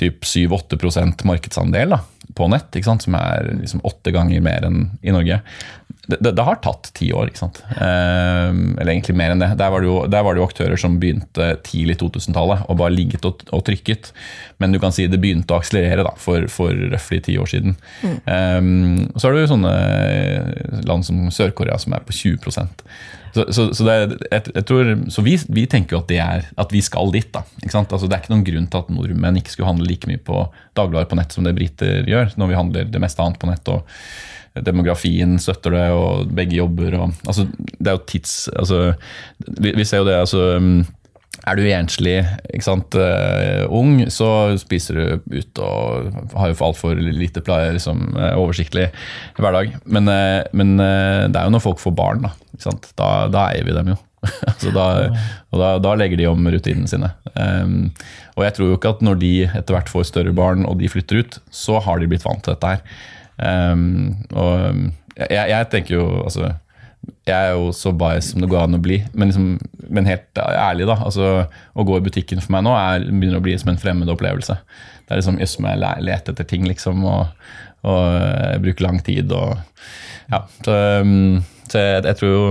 typ 7-8 markedsandel da, på nett, ikke sant, som er liksom åtte ganger mer enn i Norge. Det, det, det har tatt ti år, ikke sant. Eh, eller egentlig mer enn det. Der var det, jo, var det jo aktører som begynte tidlig 2000-tallet og bare ligget og, og trykket. Men du kan si det begynte å akselerere da, for, for røftlig ti år siden. Eh, så har du sånne land som Sør-Korea som er på 20 så, så, så, jeg, jeg tror, så vi, vi tenker jo at, det er, at vi skal dit. da? Altså, det er ikke noen grunn til at nordmenn ikke skulle handle like mye på dagligvarer på nett som det briter gjør, når vi handler det meste annet på nett. og Demografien støtter det, og begge jobber. Og, altså, det er jo tids... Altså, vi, vi ser jo det. altså er du enslig, ikke sant, uh, ung, så spiser du ut og har jo for altfor lite pleie, liksom, uh, oversiktlig hverdag. Men, uh, men det er jo når folk får barn, da. Ikke sant? Da, da eier vi dem jo. altså da, og da, da, legger de om rutinene sine. Um, og jeg tror jo ikke at når de etter hvert får større barn og de flytter ut, så har de blitt vant til dette her. Um, og jeg, jeg tenker jo altså jeg er jo så bias som det går an å bli. Men, liksom, men helt ærlig, da. Altså, å gå i butikken for meg nå er, begynner å bli som en fremmed opplevelse. Det er liksom jøss, må jeg lete etter ting, liksom. Og, og jeg bruker lang tid. Og, ja, så, så jeg, jeg, tror jo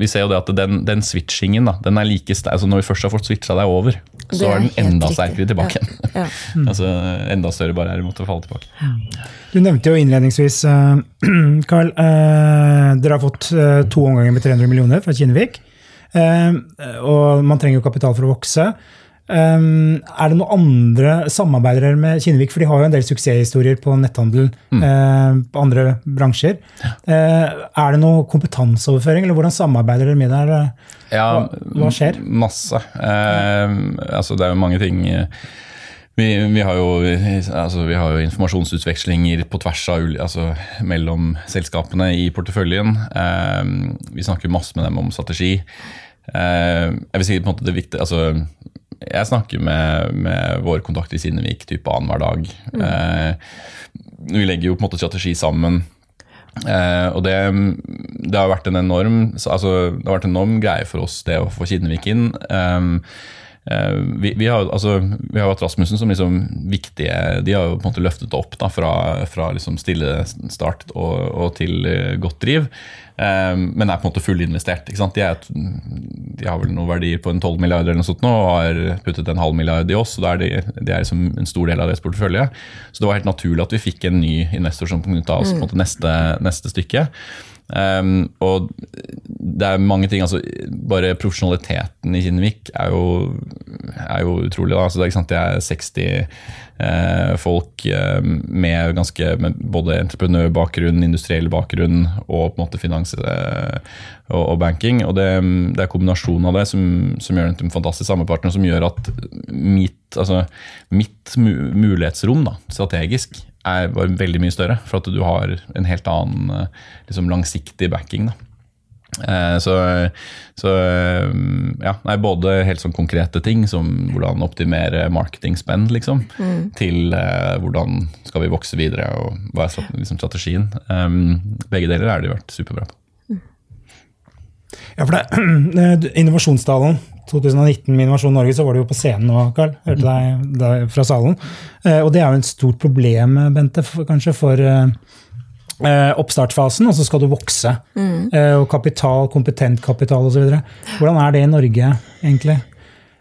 Vi ser jo det at den, den switchingen, da, den er like altså Når vi først har fått switcha deg over, så er, er den enda sterkere tilbake igjen. Ja. Ja. altså, enda større barriere mot å falle tilbake. Du nevnte jo innledningsvis, Carl, uh, uh, dere har fått uh, to omganger med 300 millioner fra Kinnevik. og man trenger jo kapital for å vokse. Um, er det noen andre samarbeider med Kinnevik? For de har jo en del suksesshistorier på netthandel mm. på andre bransjer. er det noe kompetanseoverføring, eller hvordan samarbeider dere med der? Ja, hva, hva skjer? Masse. altså, det er jo mange ting vi, vi, har jo, altså, vi, har jo, informasjonsutvekslinger på tvers av altså, mellom selskapene i porteføljen. Eh, vi snakker masse med dem om strategi. Eh, jeg vil si på en måte det viktige altså, Jeg snakker med, med våre kontakter i Sinnevik type annenhver dag. Mm. Eh, vi legger jo på en måte strategi sammen. Eh, og det, det, har vært en enorm altså, det har vært en enorm greie for oss det å få Kinnevik inn. Eh, vi, vi, har, altså, vi har hatt Rasmussen som liksom viktige De har jo på en måte løftet det opp da, fra, fra liksom stille start og, og til godt driv. Um, men er på en måte fullinvestert. De, de, har vel noen verdier på en 12 milliarder eller noe sånt nå, og har puttet en halv milliard i oss. så da er de, de er liksom en stor del av deres portefølje. Så det var helt naturlig at vi fikk en ny investor som kunne ta oss på en måte neste, neste stykke. Um, og det er mange ting, altså Bare profesjonaliteten i Kinnevik er jo, er jo utrolig. Da. Altså, det er, det er 60 eh, folk eh, med ganske med både entreprenørbakgrunn, industriell bakgrunn og på en måte finans eh, og, og, banking. og Det, det er kombinasjonen av det som, som gjør den til en fantastisk samarbeidspartner, som gjør at mitt, altså, mitt mulighetsrom da, strategisk er veldig mye større. For at du har en helt annen liksom, langsiktig backing. da. Eh, så, så ja, nei, både helt sånn konkrete ting som hvordan optimere marketing-spend, liksom, mm. til uh, hvordan skal vi vokse videre og hva er liksom, strategien. Um, begge deler har det vært superbra på. Mm. Ja, for det, Innovasjonstalen 2019 med Innovasjon Norge, så var du jo på scenen nå, Karl. Hørte deg, deg fra salen. Uh, og det er jo et stort problem, Bente, for, kanskje for uh, eh, oppstartfasen, og så skal du vokse. Mm. Eh, og kapital, kompetent kapital osv. Hvordan er det i Norge, egentlig?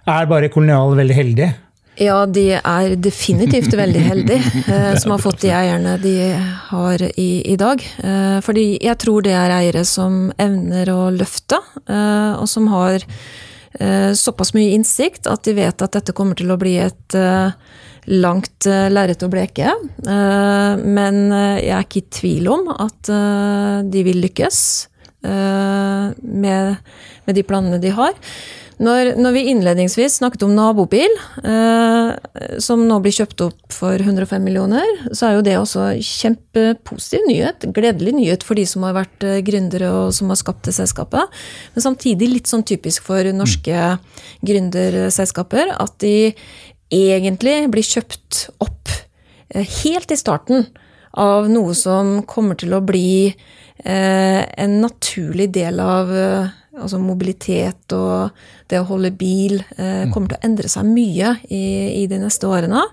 Er bare kolonial veldig heldig? Ja, de er definitivt veldig heldige eh, som har fått de eierne de har i, i dag. Eh, fordi jeg tror det er eiere som evner å løfte, eh, og som har eh, såpass mye innsikt at de vet at dette kommer til å bli et eh, langt uh, lerret å bleke. Uh, men uh, jeg er ikke i tvil om at de vil lykkes med, med, de planene de har. Når, når, vi innledningsvis snakket om nabobil, som nå blir kjøpt opp for 105 millioner, så er jo det også kjempepositiv nyhet. Gledelig nyhet for de som har vært gründere og som har skapt det selskapet. Men samtidig litt sånn typisk for norske gründerselskaper at de egentlig blir kjøpt opp eh, helt i starten av noe som kommer til å bli eh, en naturlig del av eh, altså mobilitet og det å holde bil mm. kommer til å endre seg mye i, i, de neste årene.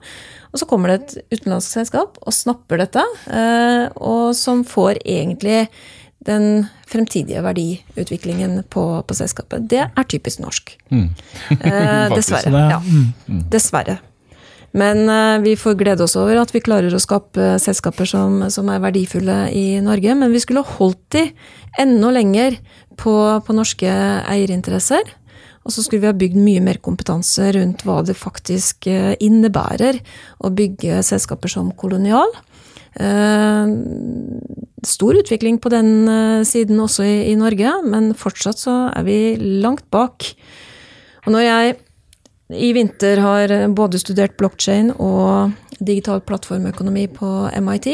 Og så kommer det et utenlandsk selskap og snapper dette, og som får egentlig den fremtidige verdiutviklingen på, på selskapet. Det er typisk norsk. Mm. eh, dessverre. Ja. Mm. Dessverre. Men eh, vi får glede oss over at vi klarer å skape selskaper som, som er verdifulle i Norge. Men vi skulle holdt de enda lenger på, på norske eierinteresser. Og så skulle vi ha bygd mye mer kompetanse rundt hva det faktisk eh, innebærer å bygge selskaper som kolonial. Eh, stor utvikling på den eh, siden også i, i, Norge, men fortsatt så er vi langt bak. Og når jeg i vinter har både studert blokkjede og digital plattformøkonomi på MIT,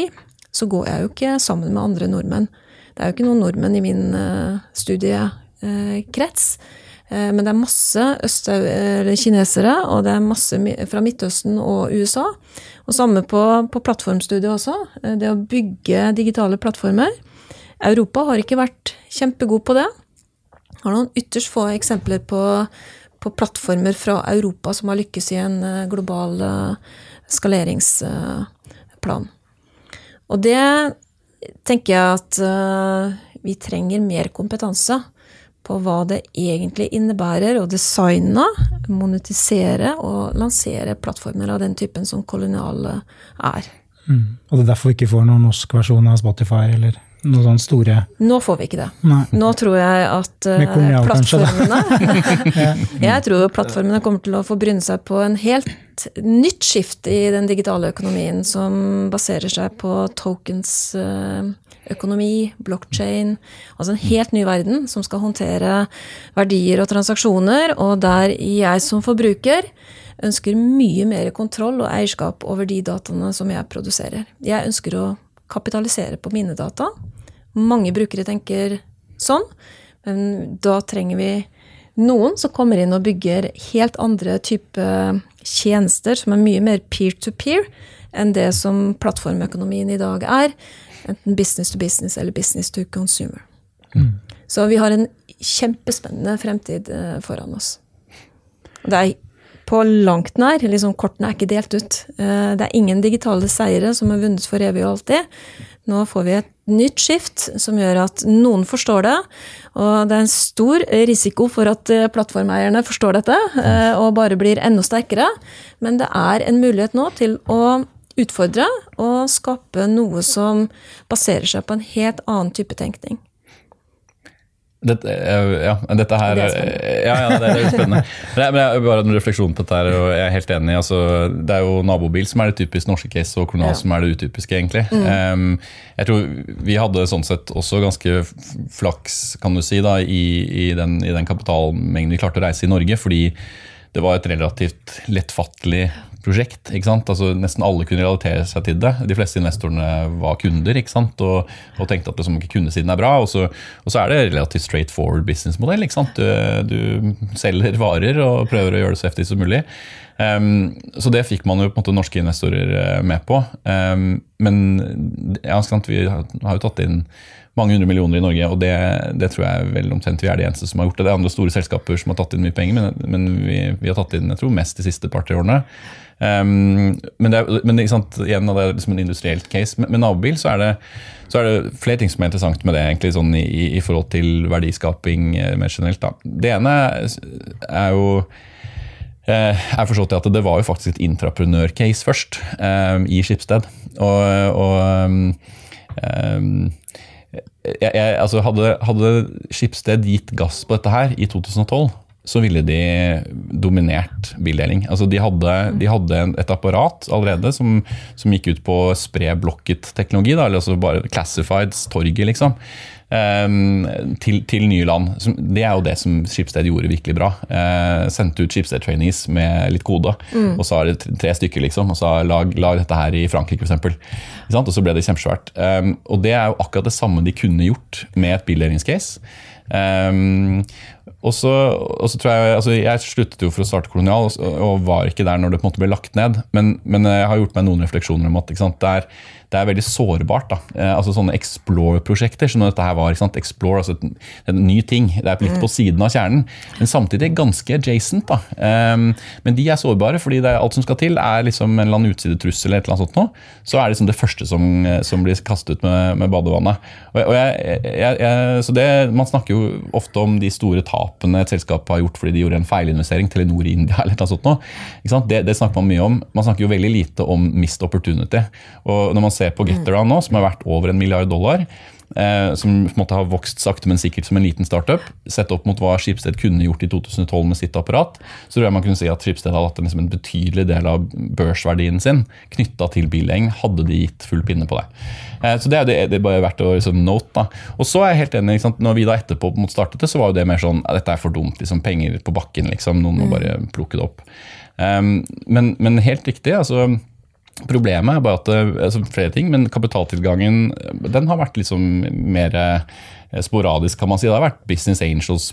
så går jeg jo ikke sammen med andre nordmenn. Det er jo ikke noen nordmenn i min studiekrets. Uh, men det er masse kinesere, og det er masse fra Midtøsten og USA. Og samme på, på plattformstudiet også. Eh, det å bygge digitale plattformer. Europa har ikke vært kjempegod på det. Har noen ytterst få eksempler på, på plattformer fra Europa som har lykkes i en eh, global eh, skaleringsplan. Og det tenker jeg at vi trenger mer kompetanse på hva det egentlig innebærer å designe, monetisere og lansere plattformer av den typen som Kolonial er. Mm. Og det er derfor vi ikke får noen norsk versjon av Spotify eller noen sånne store Nå får vi ikke det. Nei. Nå tror jeg at uh, plattformene Jeg tror plattformene kommer til å få bryne seg på en helt nytt skift i den digitale økonomien som baserer seg på tokens uh, økonomi, blockchain Altså en helt ny verden som skal håndtere verdier og transaksjoner, og der jeg som forbruker ønsker mye mer kontroll og eierskap over de dataene som jeg produserer. Jeg ønsker å kapitalisere på mine data. Mange brukere tenker sånn, men da trenger vi noen som kommer inn og bygger helt andre type tjenester som er mye mer peer-to-peer -peer enn det som plattformøkonomien i dag er. Enten business to business eller business to consumer. Mm. Så vi har en kjempespennende fremtid eh, foran oss. Det er på langt nær, liksom kortene er ikke delt ut. Eh, det er ingen digitale seire som er vunnet for evig og alltid. Nå får vi et nytt skift som gjør at noen forstår det. Og det er en stor risiko for at eh, plattformeierne forstår dette og bare blir enda sterkere. Men det er en mulighet nå til å utfordre og skape noe som baserer seg på en helt annen type tenkning. Dette, eh, ja, dette her Det er spennende. Ja, ja, det er spennende. Men jeg, bare en refleksjon på dette her, og jeg er helt enig. Altså, det er jo nabobil som er det typisk norske case, og Kolonial Ja. som er det utypiske, egentlig. Um, jeg tror vi hadde sånn sett også ganske flaks, kan du si, da, i, i, den, i den kapitalmengden vi klarte å reise i Norge, fordi det var et relativt lettfattelig prosjekt. ikke sant? Altså Nesten alle kunne relatere seg til det. De fleste investorene var kunder ikke sant? Og, og tenkte at liksom, ikke kundesiden er bra. Og så, og så er det relativt straight forward businessmodell. ikke sant? Du, du selger varer og prøver å gjøre det så heftig som mulig. Um, så det fikk man jo på en måte norske investorer eh, med på. Um, men ja, vi har jo tatt inn mange hundre millioner i Norge, og det, det tror jeg vel omtrent vi er de eneste som har gjort det. Det er andre store selskaper som har tatt inn mye penger, men, men vi, vi har tatt inn jeg tror, mest de siste par-tre årene. Um, men det er, men sant, igjen, det er liksom en industrielt case. Med, med nabobil så er, det, så er det flere ting som er interessant med det, egentlig sånn i, i, forhold til verdiskaping eh, mer generelt. Da. Det ene er jo jeg er forstått at det var jo faktisk et intraprenør-case først, um, i Skipsted. Og, og um, jeg, jeg, altså hadde, hadde Skipsted gitt gass på dette her i 2012, så ville de dominert bildeling. Altså de hadde, de hadde et apparat allerede som, som gikk ut på å spre blokket-teknologi, eller altså bare classifieds, torget, liksom, ehm, til, til nye land. Det er jo det som Skipsted gjorde virkelig bra. Eh, sendte ut Skipsted-trainees med litt kode, og så er det tre- stykker, liksom, og så lag, lag dette her i Frankrike, f.eks. Og så ble det kjempesvært. Um, og det er jo akkurat det samme de kunne gjort med et bildelingscase. Um, og så, og så tror Jeg altså jeg sluttet jo for å starte Kolonial og, og var ikke der når det på en måte ble lagt ned. Men, men jeg har gjort meg noen refleksjoner om at sant, det, er, det er veldig sårbart. da. Eh, altså Sånne Explore-prosjekter som dette her var. sant, Explore, altså en, en ny ting. Det er litt på siden av kjernen, men samtidig ganske adjacent. da. Um, men de er sårbare, fordi det er alt som skal til, er liksom en eller annen utsidetrussel eller et eller annet sånt nå, Så er det liksom det første som, som blir kastet ut med, med badevannet. Og, og jeg, jeg, så det, Man snakker jo ofte om de store tapene et selskap har gjort fordi de gjorde en feilinvestering. Telenor i India eller noe sånt noe. Det, det snakker man mye om. Man snakker jo veldig lite om missed opportunity. Og når man ser på Getaround nå, som er verdt over en milliard dollar, eh, som på en måte har vokst sakte, men sikkert som en liten startup, sett opp mot hva Skipsted kunne gjort i 2012 med sitt apparat, så tror jeg man kunne si at Skipsted hadde hatt en, liksom en betydelig del av børsverdien sin knytta til bileng, hadde de gitt full pinne på det. Eh, så det er, det, det er bare verdt å liksom, note. da. Og så er jeg helt enig, når vi da etterpå mot startet det, så var jo det mer sånn dette er for dumt, liksom penger på bakken, liksom, noen må bare plukke det opp. Um, men, men helt riktig, altså Problemet er bare at det- altså flere ting, men kapitaltilgangen den har vært liksom mer eh, sporadisk, kan man si. Det har vært business angels,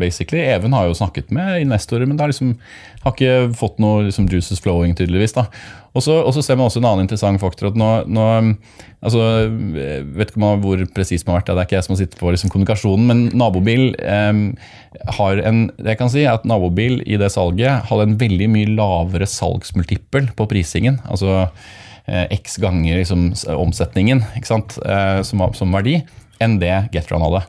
basically. Even har jo snakket med investorer, men det har liksom har ikke fått noe liksom, juices flowing, tydeligvis. da. Og så, ser man også en annen interessant faktor. at nå, nå altså, jeg vet ikke hvor presis man har vært, det er ikke jeg som har sittet på liksom, kommunikasjonen, men nabobil eh, har en jeg kan si at nabobil i det salget hadde en veldig mye lavere salgsmultippel på prisingen. altså eh, x ganger liksom, omsetningen ikke sant? Eh, som, som verdi, enn det Getround hadde.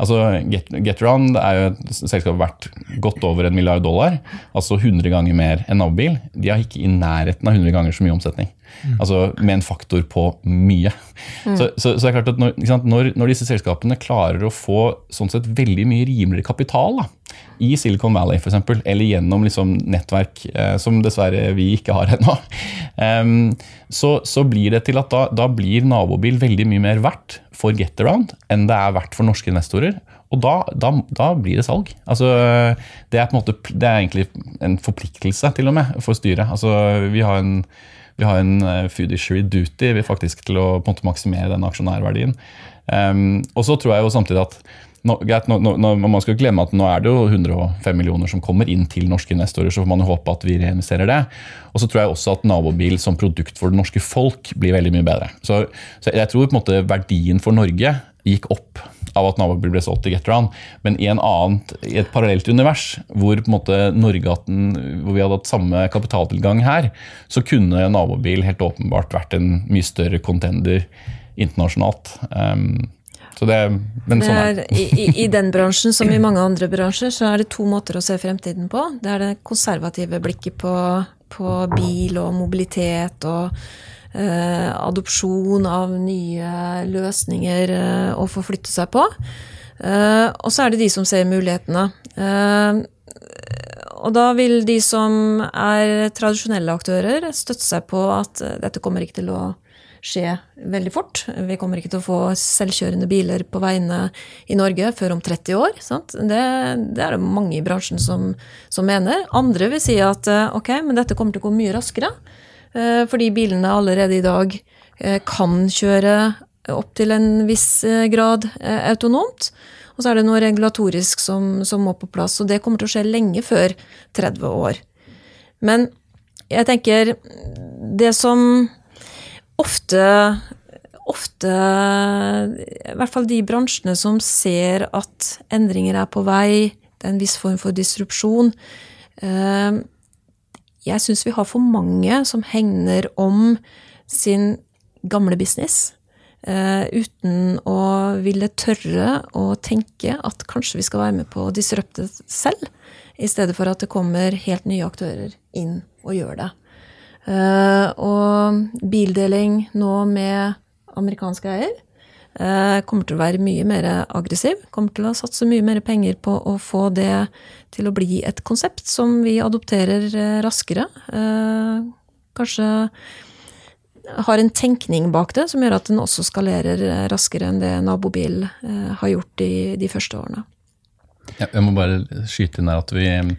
Altså, Get, Getround er jo et selskap verdt godt over en milliard dollar, altså 100 ganger mer enn nabobil. De har ikke i nærheten av 100 ganger så mye omsetning. Altså med en faktor på mye. Så, så, så det er klart at når, ikke sant, når, når disse selskapene klarer å få sånn sett veldig mye rimeligere kapital da, i Silicon Valley eksempel, eller gjennom liksom, nettverk eh, som dessverre vi ikke har ennå, em, så, så blir det til at da, da blir nabobil veldig mye mer verdt for Getaround enn det er verdt for norske investorer. Og da, da, da blir det salg. Altså, det, er på en måte, det er egentlig en forpliktelse til og med for styret. Altså, vi har en, vi har en eh, fiduciary duty vi faktisk til å på en måte maksimere den aksjonærverdien. Um, og så tror jeg jo samtidig at nå, nå, nå, man skal glemme at nå er det jo 105 millioner som kommer inn til norske investorer, så får man jo håpe at vi reinvesterer det. Og så tror jeg også at nabobil som produkt for det norske folk blir veldig mye bedre. Så, så jeg tror på en måte verdien for Norge gikk opp av at nabobil ble solgt til Getaround, men i, annet, i et parallelt univers, hvor på en måte Norge hvor vi hadde hatt samme kapitaltilgang her, så kunne nabobil helt åpenbart vært en mye større contender internasjonalt. Um, så det, men sånn er i, i, den bransjen som i mange andre bransjer, så er det to måter å se fremtiden på. Det er det konservative blikket på, på bil og mobilitet og adopsjon av nye løsninger eh, å forflytte seg på. Eh, og så er det de som ser mulighetene. Eh, og da vil de som er tradisjonelle aktører, støtte seg på at eh, dette kommer ikke til å skje veldig fort. Vi kommer ikke til å få selvkjørende biler på veiene i Norge før om 30 år. Det, det, er det mange i bransjen som, som, mener. Andre vil si at ok, men dette kommer til å gå mye raskere. Fordi bilene allerede i dag kan kjøre opp til en viss eh, grad eh, autonomt. Og så er det noe regulatorisk som, som, må på plass, og det kommer til å skje lenge før 30 år. Men jeg tenker det som ofte Ofte, i hvert fall de bransjene som ser at endringer er på vei, det er en viss form for disrupsjon eh, Jeg syns vi har for mange som hegner om sin gamle business. Uh, uten å ville tørre å tenke at kanskje vi skal være med på å disrupte selv, i stedet for at det kommer helt nye aktører inn og gjør det. Uh, og bildeling nå med amerikanske eier kommer til å være mye mer aggressiv. Kommer til å satse mye mer penger på å få det til å bli et konsept som vi adopterer raskere. kanskje har en tenkning bak det som gjør at den også skalerer eh, raskere enn det nabobil eh, har gjort de, de første årene. Jeg må bare skyte inn her at vi Eh,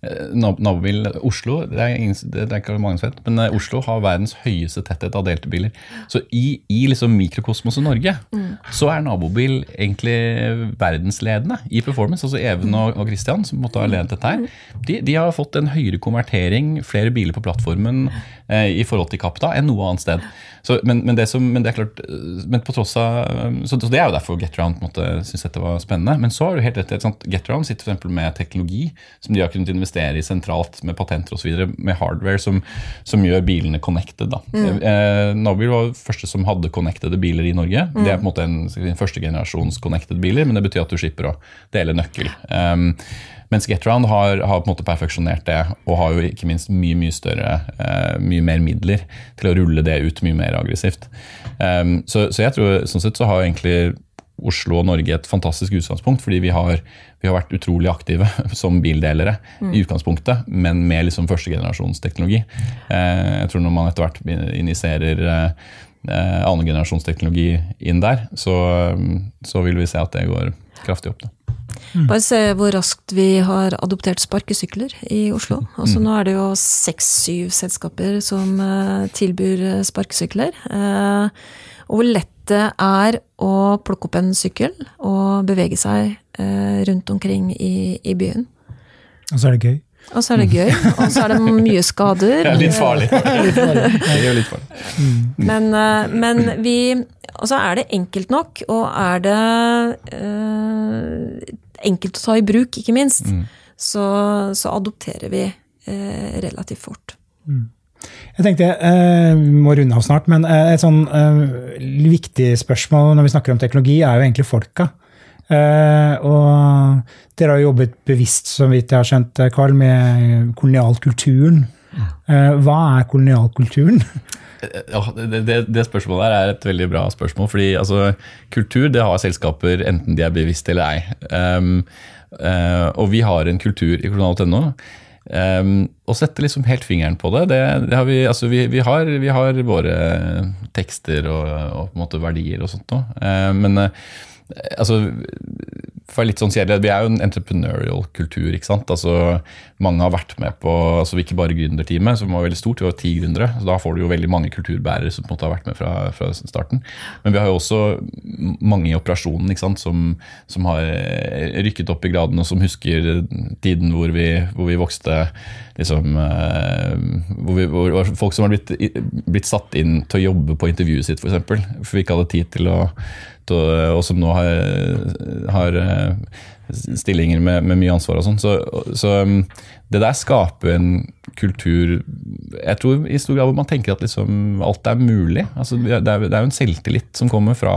nabobil Oslo det er, ingen, det er ikke mange som vet, men eh, Oslo har verdens høyeste tetthet av delte biler. Så i, i liksom mikrokosmoset Norge mm. så er nabobil egentlig verdensledende i performance. Altså Even og, og Christian, som måtte ha ledet dette her, de, de, har fått en høyere konvertering, flere biler på plattformen eh, i forhold til Capta enn noe annet sted. Så, men, men, det som, men, det er klart, men på tross av, så, så Det er jo derfor GetRound syntes dette var spennende. Men så har du helt rett i at GetRound sitter for med teknologi som de har kunnet investere i sentralt med patenter osv. Med hardware som, som, gjør bilene connected. da. Mm. Eh, Nabil var første som hadde connected biler i Norge. Mm. Det er på en måte en, en første generasjons connected biler, men det betyr at du slipper å dele nøkkel. Um, mens GetRound har, har, på en måte perfeksjonert det, og har jo ikke minst mye mye større, uh, mye mer midler til å rulle det ut mye mer aggressivt. Um, så, så, jeg tror sånn sett så har egentlig Oslo og Norge et fantastisk utgangspunkt, fordi vi har, vi har vært utrolig aktive som bildelere mm. i utgangspunktet, men med liksom førstegenerasjonsteknologi. Uh, jeg tror når man etter hvert injiserer uh, annengenerasjonsteknologi inn der, så, så vil vi se at det går kraftig opp. da. Mm. Bare se hvor raskt vi har adoptert sparkesykler i Oslo. Altså, mm. Nå er det jo seks-syv selskaper som uh, tilbyr eh, sparkesykler. Uh, og hvor lett det er å plukke opp en sykkel og bevege seg uh, rundt omkring i, i byen. Og så er det gøy. Og så er det gøy, og så er det mye skader. Litt farlig. litt farlig. Det er litt farlig. Mm. Men, men vi Og så er det enkelt nok, og er det eh, enkelt å ta i bruk, ikke minst, mm. så, så, adopterer vi eh, relativt fort. Mm. Jeg tenkte, eh, Vi må runde av snart, men eh, et sånn eh, viktig spørsmål når vi snakker om teknologi, er jo egentlig folka. Eh, og dere har jobbet bevisst, så vidt jeg har skjønt, Carl, med kolonialkulturen. Eh, hva er kolonialkulturen? Ja, det, det, det, spørsmålet her er et veldig bra spørsmål. fordi altså, Kultur det har selskaper enten de er bevisst eller ei. Um, uh, og vi har en kultur i kolonial.no. Um, å sette liksom helt fingeren på det, det, det har vi, altså vi, vi, har, vi, har, våre tekster og, og, verdier og sånt noe. Uh, men uh, altså for litt sånn kjedelig, Vi er jo en entrepreneurial kultur. ikke sant? Altså, Mange har vært med på altså ikke bare gründerteamet, som var veldig stort, vi var ti gründere. så Da får du jo veldig mange kulturbærere som på en måte har vært med fra, fra starten. Men vi har jo også mange i operasjonen ikke sant? Som, som, har eh, rykket opp i graden, og som husker tiden hvor vi, hvor vi vokste. liksom, eh, hvor, vi, hvor, Folk som har blitt, blitt, satt inn til å jobbe på intervjuet sitt, f.eks. For, for vi ikke hadde tid til å og, og som nå har, har eh, stillinger med, med, mye ansvar og sånn. Så, så, um, det der skaper en kultur Jeg tror i stor grad hvor man tenker at liksom alt er mulig. Altså, det, er, jo en selvtillit som kommer fra,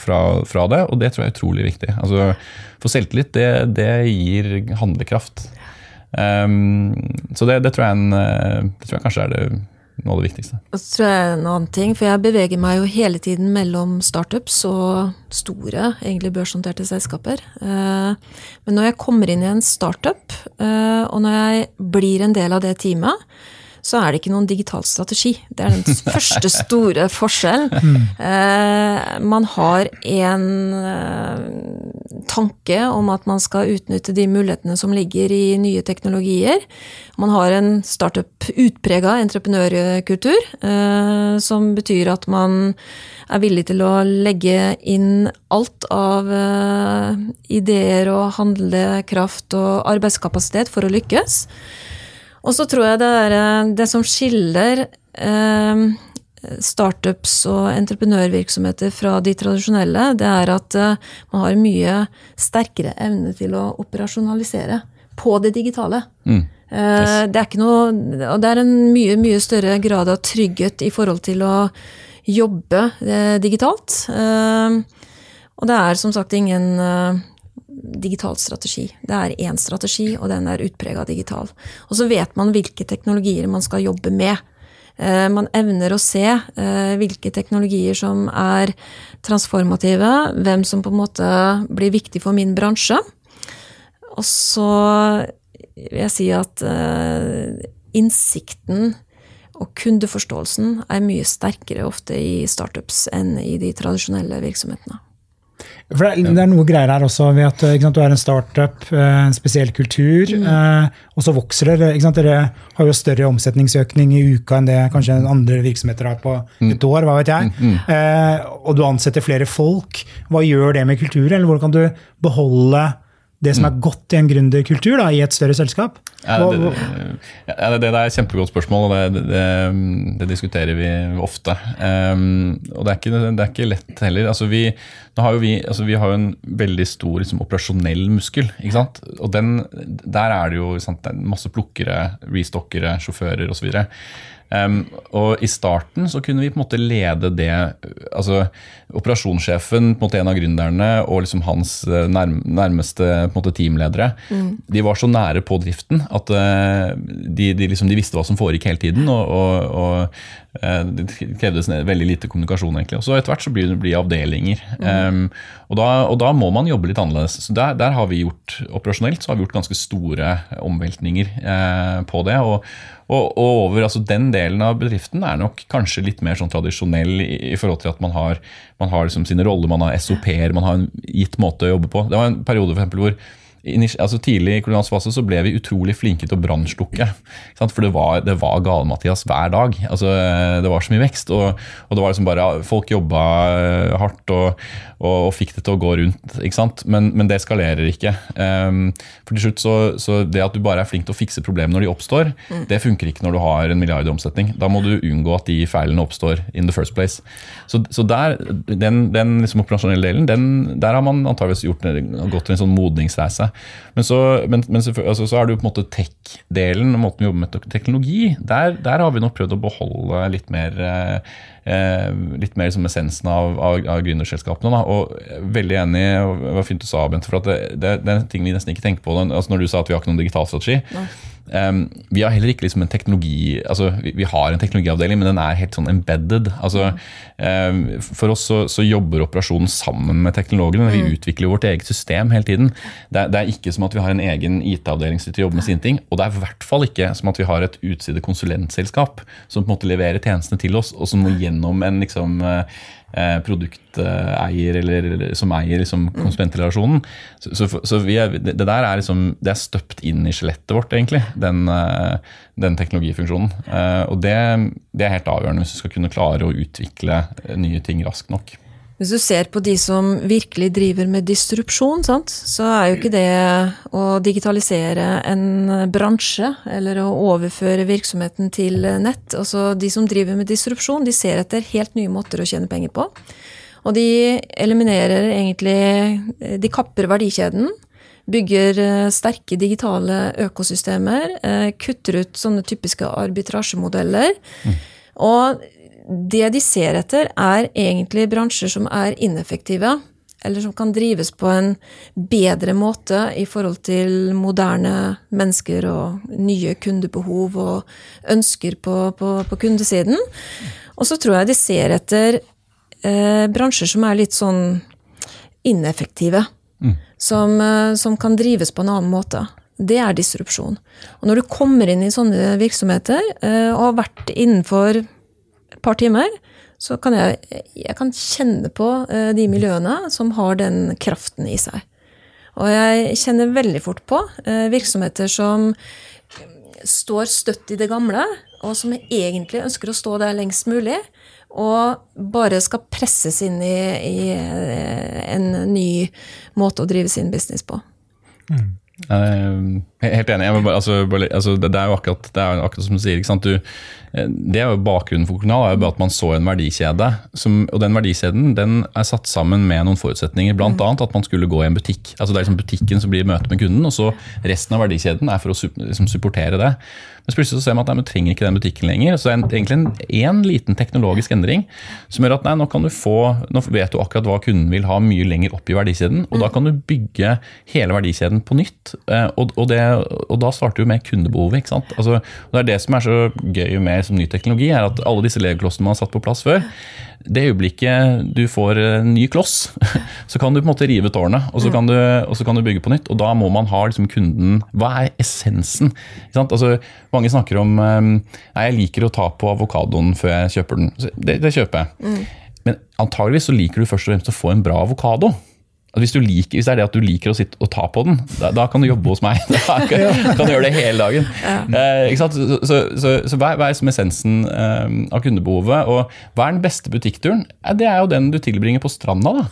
fra, fra, det, og det tror jeg er utrolig viktig. Altså, for selvtillit, det, det gir handlekraft. Um, så det, det, tror en, det tror jeg kanskje er det noe av det viktigste. Og så tror jeg en annen ting, for jeg beveger meg jo hele tiden mellom startups og store, egentlig børsnoterte selskaper. Eh, men når jeg kommer inn i en startup, eh, og når jeg blir en del av det teamet, så er det ikke noen digital strategi. Det er den første store forskjellen. Eh, man har en eh, tanke om at man skal utnytte de mulighetene som ligger i nye teknologier. Man har en startup utprega entreprenørkultur, eh, som betyr at man er villig til å legge inn alt av eh, ideer og handlekraft og arbeidskapasitet for å lykkes. Og så tror jeg det er eh, det som skiller eh, startups og entreprenørvirksomheter fra de tradisjonelle, det er at eh, man har mye sterkere evne til å operasjonalisere på det digitale. Mm. Eh, Det er ikke noe Og det er en mye, mye større grad av trygghet i forhold til å jobbe eh, digitalt. Og det er som sagt ingen digital strategi. Det er én strategi, og den er utprega digital. Og så vet man hvilke teknologier man skal jobbe med. Eh, Man evner å se eh, hvilke teknologier som er transformative, hvem som på en måte blir viktig for min bransje. Og så vil jeg si at eh, innsikten og kundeforståelsen er mye sterkere ofte i startups enn i de tradisjonelle virksomhetene. For det, det er noe greier her også ved at ikke sant, du er en startup, eh, en spesiell kultur, eh, og så vokser dere. Ikke sant? Dere har jo større omsetningsøkning i uka enn det kanskje andre virksomheter har på et år. hva vet jeg. Eh, og du ansetter flere folk. Hva gjør det med kulturen? Eller hvordan kan du beholde det som er godt i en gründerkultur da, i et større selskap? Ja, det, ja, det, det er et kjempegodt spørsmål, og det, det, diskuterer vi ofte. Um, og det er, ikke, det er ikke lett heller. Altså vi, nå har jo vi, altså vi har en veldig stor liksom, operasjonell muskel. ikke sant? Og den, der er det jo sant, masse plukkere, restockere, sjåfører osv. Um, og I starten så kunne vi på en måte lede det altså Operasjonssjefen, på en måte en av gründerne, og liksom hans eh, nærmeste på en måte, teamledere de var så nære på driften at eh, de, de, liksom, de visste hva som foregikk hele tiden. og, og, og eh, Det krevdes veldig lite kommunikasjon. egentlig. Og så Etter hvert så blir det blir avdelinger. Um, og, da, og da må man jobbe litt annerledes. Så Der, der har vi gjort operasjonelt så har vi gjort ganske store omveltninger eh, på det. og og, og over, altså Den delen av bedriften er nok kanskje litt mer sånn tradisjonell i, i forhold til at man har, man har liksom sine roller, man har SOP-er, man har en gitt måte å jobbe på. Det var en periode for eksempel, hvor altså Tidlig i kolonial fase så ble vi utrolig flinke til å brannslukke. For det var, var Gale-Mathias hver dag. Altså, det var så mye vekst. Og, og det var liksom bare, Folk jobba eh, hardt og, og, og fikk det til å gå rundt. ikke sant? Men, men det skalerer ikke. Um, for til slutt så, så Det at du bare er flink til å fikse problemer når de oppstår, det funker ikke når du har en milliard i omsetning. Da må du unngå at de feilene oppstår in the first place. Så, så der, den, den liksom operasjonelle delen, den, der har man antageligvis gjort, gått en sånn modningsreise. Men så, men, men altså, så er det jo på en måte tech-delen, måten vi jobber med teknologi. Der, der har vi nok prøvd å beholde litt mer eh, eh, litt mer som essensen av, av, av gründerselskapene. Da. Og jeg er veldig enig, og det var fint du sa, Bente, for det, det, det er en ting vi nesten ikke tenker på. Altså når du sa at vi har ikke noen digital strategi. Um, vi har heller ikke liksom en teknologi altså vi, vi har en teknologiavdeling, men den er helt sånn embedded. altså um, For oss så, så jobber operasjonen sammen med teknologene. Vi utvikler vårt eget system hele tiden. Det, det er ikke som at vi har en egen IT-avdeling som jobber med sine ting. Og det er i hvert fall ikke som at vi har et utside konsulentselskap som på en måte leverer tjenestene til oss, og som må gjennom en liksom produkteier eller, som eier liksom konsumentrelasjonen. Så, så, så vi er, det, der er liksom, det er støpt inn i skjelettet vårt, egentlig, den, eh, den teknologifunksjonen. Eh, Og det, det er helt avgjørende hvis du skal kunne klare å utvikle eh, nye ting raskt nok. Hvis du ser på de som virkelig driver med distrupsjon, sant? så er jo ikke det å digitalisere en bransje eller å overføre virksomheten til nett. Altså De som driver med distrupsjon, de ser etter helt nye måter å tjene penger på. Og de eliminerer egentlig De kapper verdikjeden. Bygger eh, sterke digitale økosystemer. eh, Kutter ut sånne typiske arbitrasjemodeller. Og det de ser etter, er egentlig bransjer som er ineffektive. eller som kan drives på en bedre måte i forhold til moderne mennesker og nye kundebehov og ønsker på, på, på kundesiden. Og så tror jeg de ser etter eh, bransjer som er litt sånn ineffektive. Mm. Som, eh, som, kan drives på en annen måte. Det er disrupsjon. Og når du kommer inn i sånne virksomheter eh, og har vært innenfor par timer, så kan jeg, jeg kan kjenne på eh, de miljøene som har den kraften i seg. Og jeg kjenner veldig fort på eh, virksomheter som står støtt i det gamle, og som egentlig ønsker å stå der lengst mulig, og bare skal presses inn i, i eh, en ny måte å drive sin business på. Mm. Helt enig. Bare, altså, altså, det, er jo akkurat, det er akkurat som du sier. Du, eh, det er jo Bakgrunnen for Kolonial er jo bare at man så en verdikjede. Som, og den verdikjeden den er satt sammen med noen forutsetninger. Bl.a. Mm. at man skulle gå i en butikk. Altså Det er liksom butikken som blir møtet med kunden, og så resten av verdikjeden er for å liksom, supportere det. Men plutselig så ser man at nei, man trenger ikke den butikken lenger. Så det er egentlig en, en liten teknologisk endring som gjør at nei, nå kan du få, nå vet du akkurat hva kunden vil ha mye lenger opp i verdikjeden. Og da kan du bygge hele verdikjeden på nytt. Eh, og, og, det, og da starter du med kundebehovet. ikke sant? Altså, det er det som er så gøy med som ny teknologi, er at alle disse legoklossene man har satt på plass før, det øyeblikket du får en ny kloss, så kan du på en måte rive tårnet, og så kan du, så kan du bygge på nytt. Og da må man ha liksom kunden Hva er essensen? Altså, mange snakker om ehm, Nei, jeg liker å ta på avokadoen før jeg kjøper den. Det, det kjøper jeg. Mm. Men antageligvis så liker du først og fremst å få en bra avokado. Hvis, liker, hvis, det er det at du liker å sitte og ta på den, da, da kan du jobbe hos meg. Da kan, kan du gjøre det hele dagen. Ja. Eh, så, så, så, så hva, er som essensen eh, av kundebehovet? Og hva er den beste butikkturen? Eh, det er jo den du tilbringer på stranda da,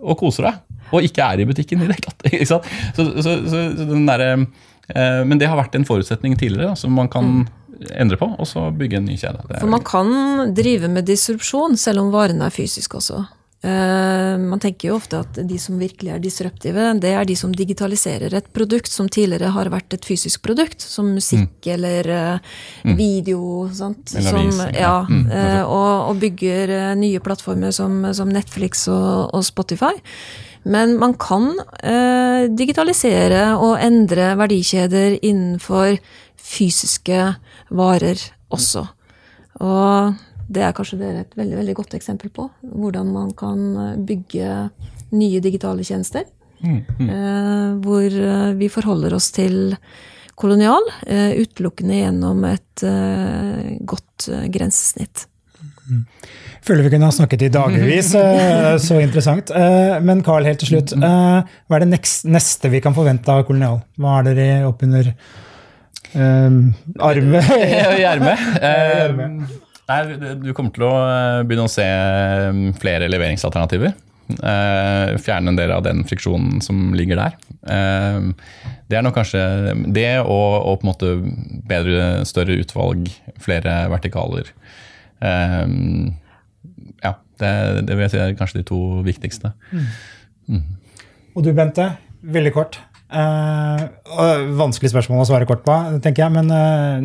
og koser deg. Og ikke er i butikken i det hele tatt. eh, men det har vært en forutsetning tidligere da, som man kan mm. endre på, og så bygge en ny kjede. For man kan drive med disrupsjon selv om varene er fysiske også. Uh, man tenker jo ofte at de som virkelig er disruptive, det er de som digitaliserer et produkt som tidligere har vært et fysisk produkt, som musikk mm. eller uh, video. Sant? Eller som, ja, mm, uh, og, og, bygger nye plattformer som, som Netflix og, og, Spotify. Men man kan digitalisere og endre verdikjeder innenfor fysiske varer også. Og det er kanskje dere et veldig, veldig godt eksempel på. Hvordan man kan eh, bygge nye digitale tjenester. Mm, mm. Eh, hvor eh, vi forholder oss til kolonial eh, utelukkende gjennom et godt grensesnitt. Mm. Føler vi kunne ha snakket i dagevis. Så interessant. Men Carl, helt til slutt. Hva er det neste vi kan forvente av kolonial? Hva er dere oppunder um, armet? I ermet? Nei, Du kommer til å eh, begynne å se mm, flere leveringsalternativer. Uh, fjerne en del av den friksjonen som ligger der. Det er nok kanskje det, og, og, på en måte bedre, større utvalg, flere vertikaler. Ja, det, det, vil jeg si er kanskje de to viktigste. Mm. Mm. Og du, Bente, veldig kort. vanskelig spørsmål å svare kort på, tenker jeg, men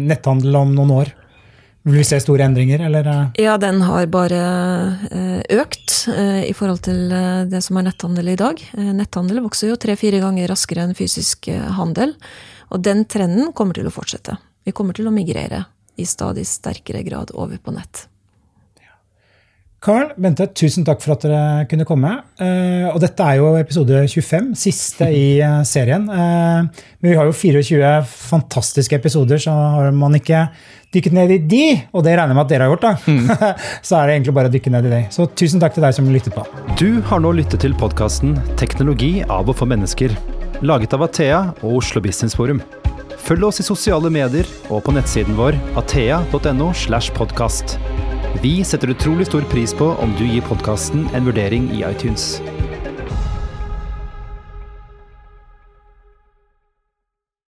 netthandel om noen år? Vil vi se store endringer, eller? Ja, den har bare eh, økt eh, i forhold til eh, det som er netthandel i dag. Netthandel vokser jo tre-fire ganger raskere enn fysisk handel. Og den trenden kommer til å fortsette. Vi kommer til å migrere i stadig sterkere grad over på nett. Carl, Bente, tusen takk for at dere kunne komme. Og dette er jo episode 25, siste i serien. Men vi har jo 24 fantastiske episoder, så har man ikke dykket ned i de, og det regner jeg med at dere har gjort, da, mm. så er det egentlig bare å dykke ned i det. Så tusen takk til deg som lyttet på. Du har nå lyttet til podkasten 'Teknologi av og for mennesker', laget av Athea og Oslo Business Forum. Følg oss i sosiale medier og på nettsiden vår athea.no. slash podcast. Vi setter utrolig stor pris på om du gir podkasten en vurdering i iTunes.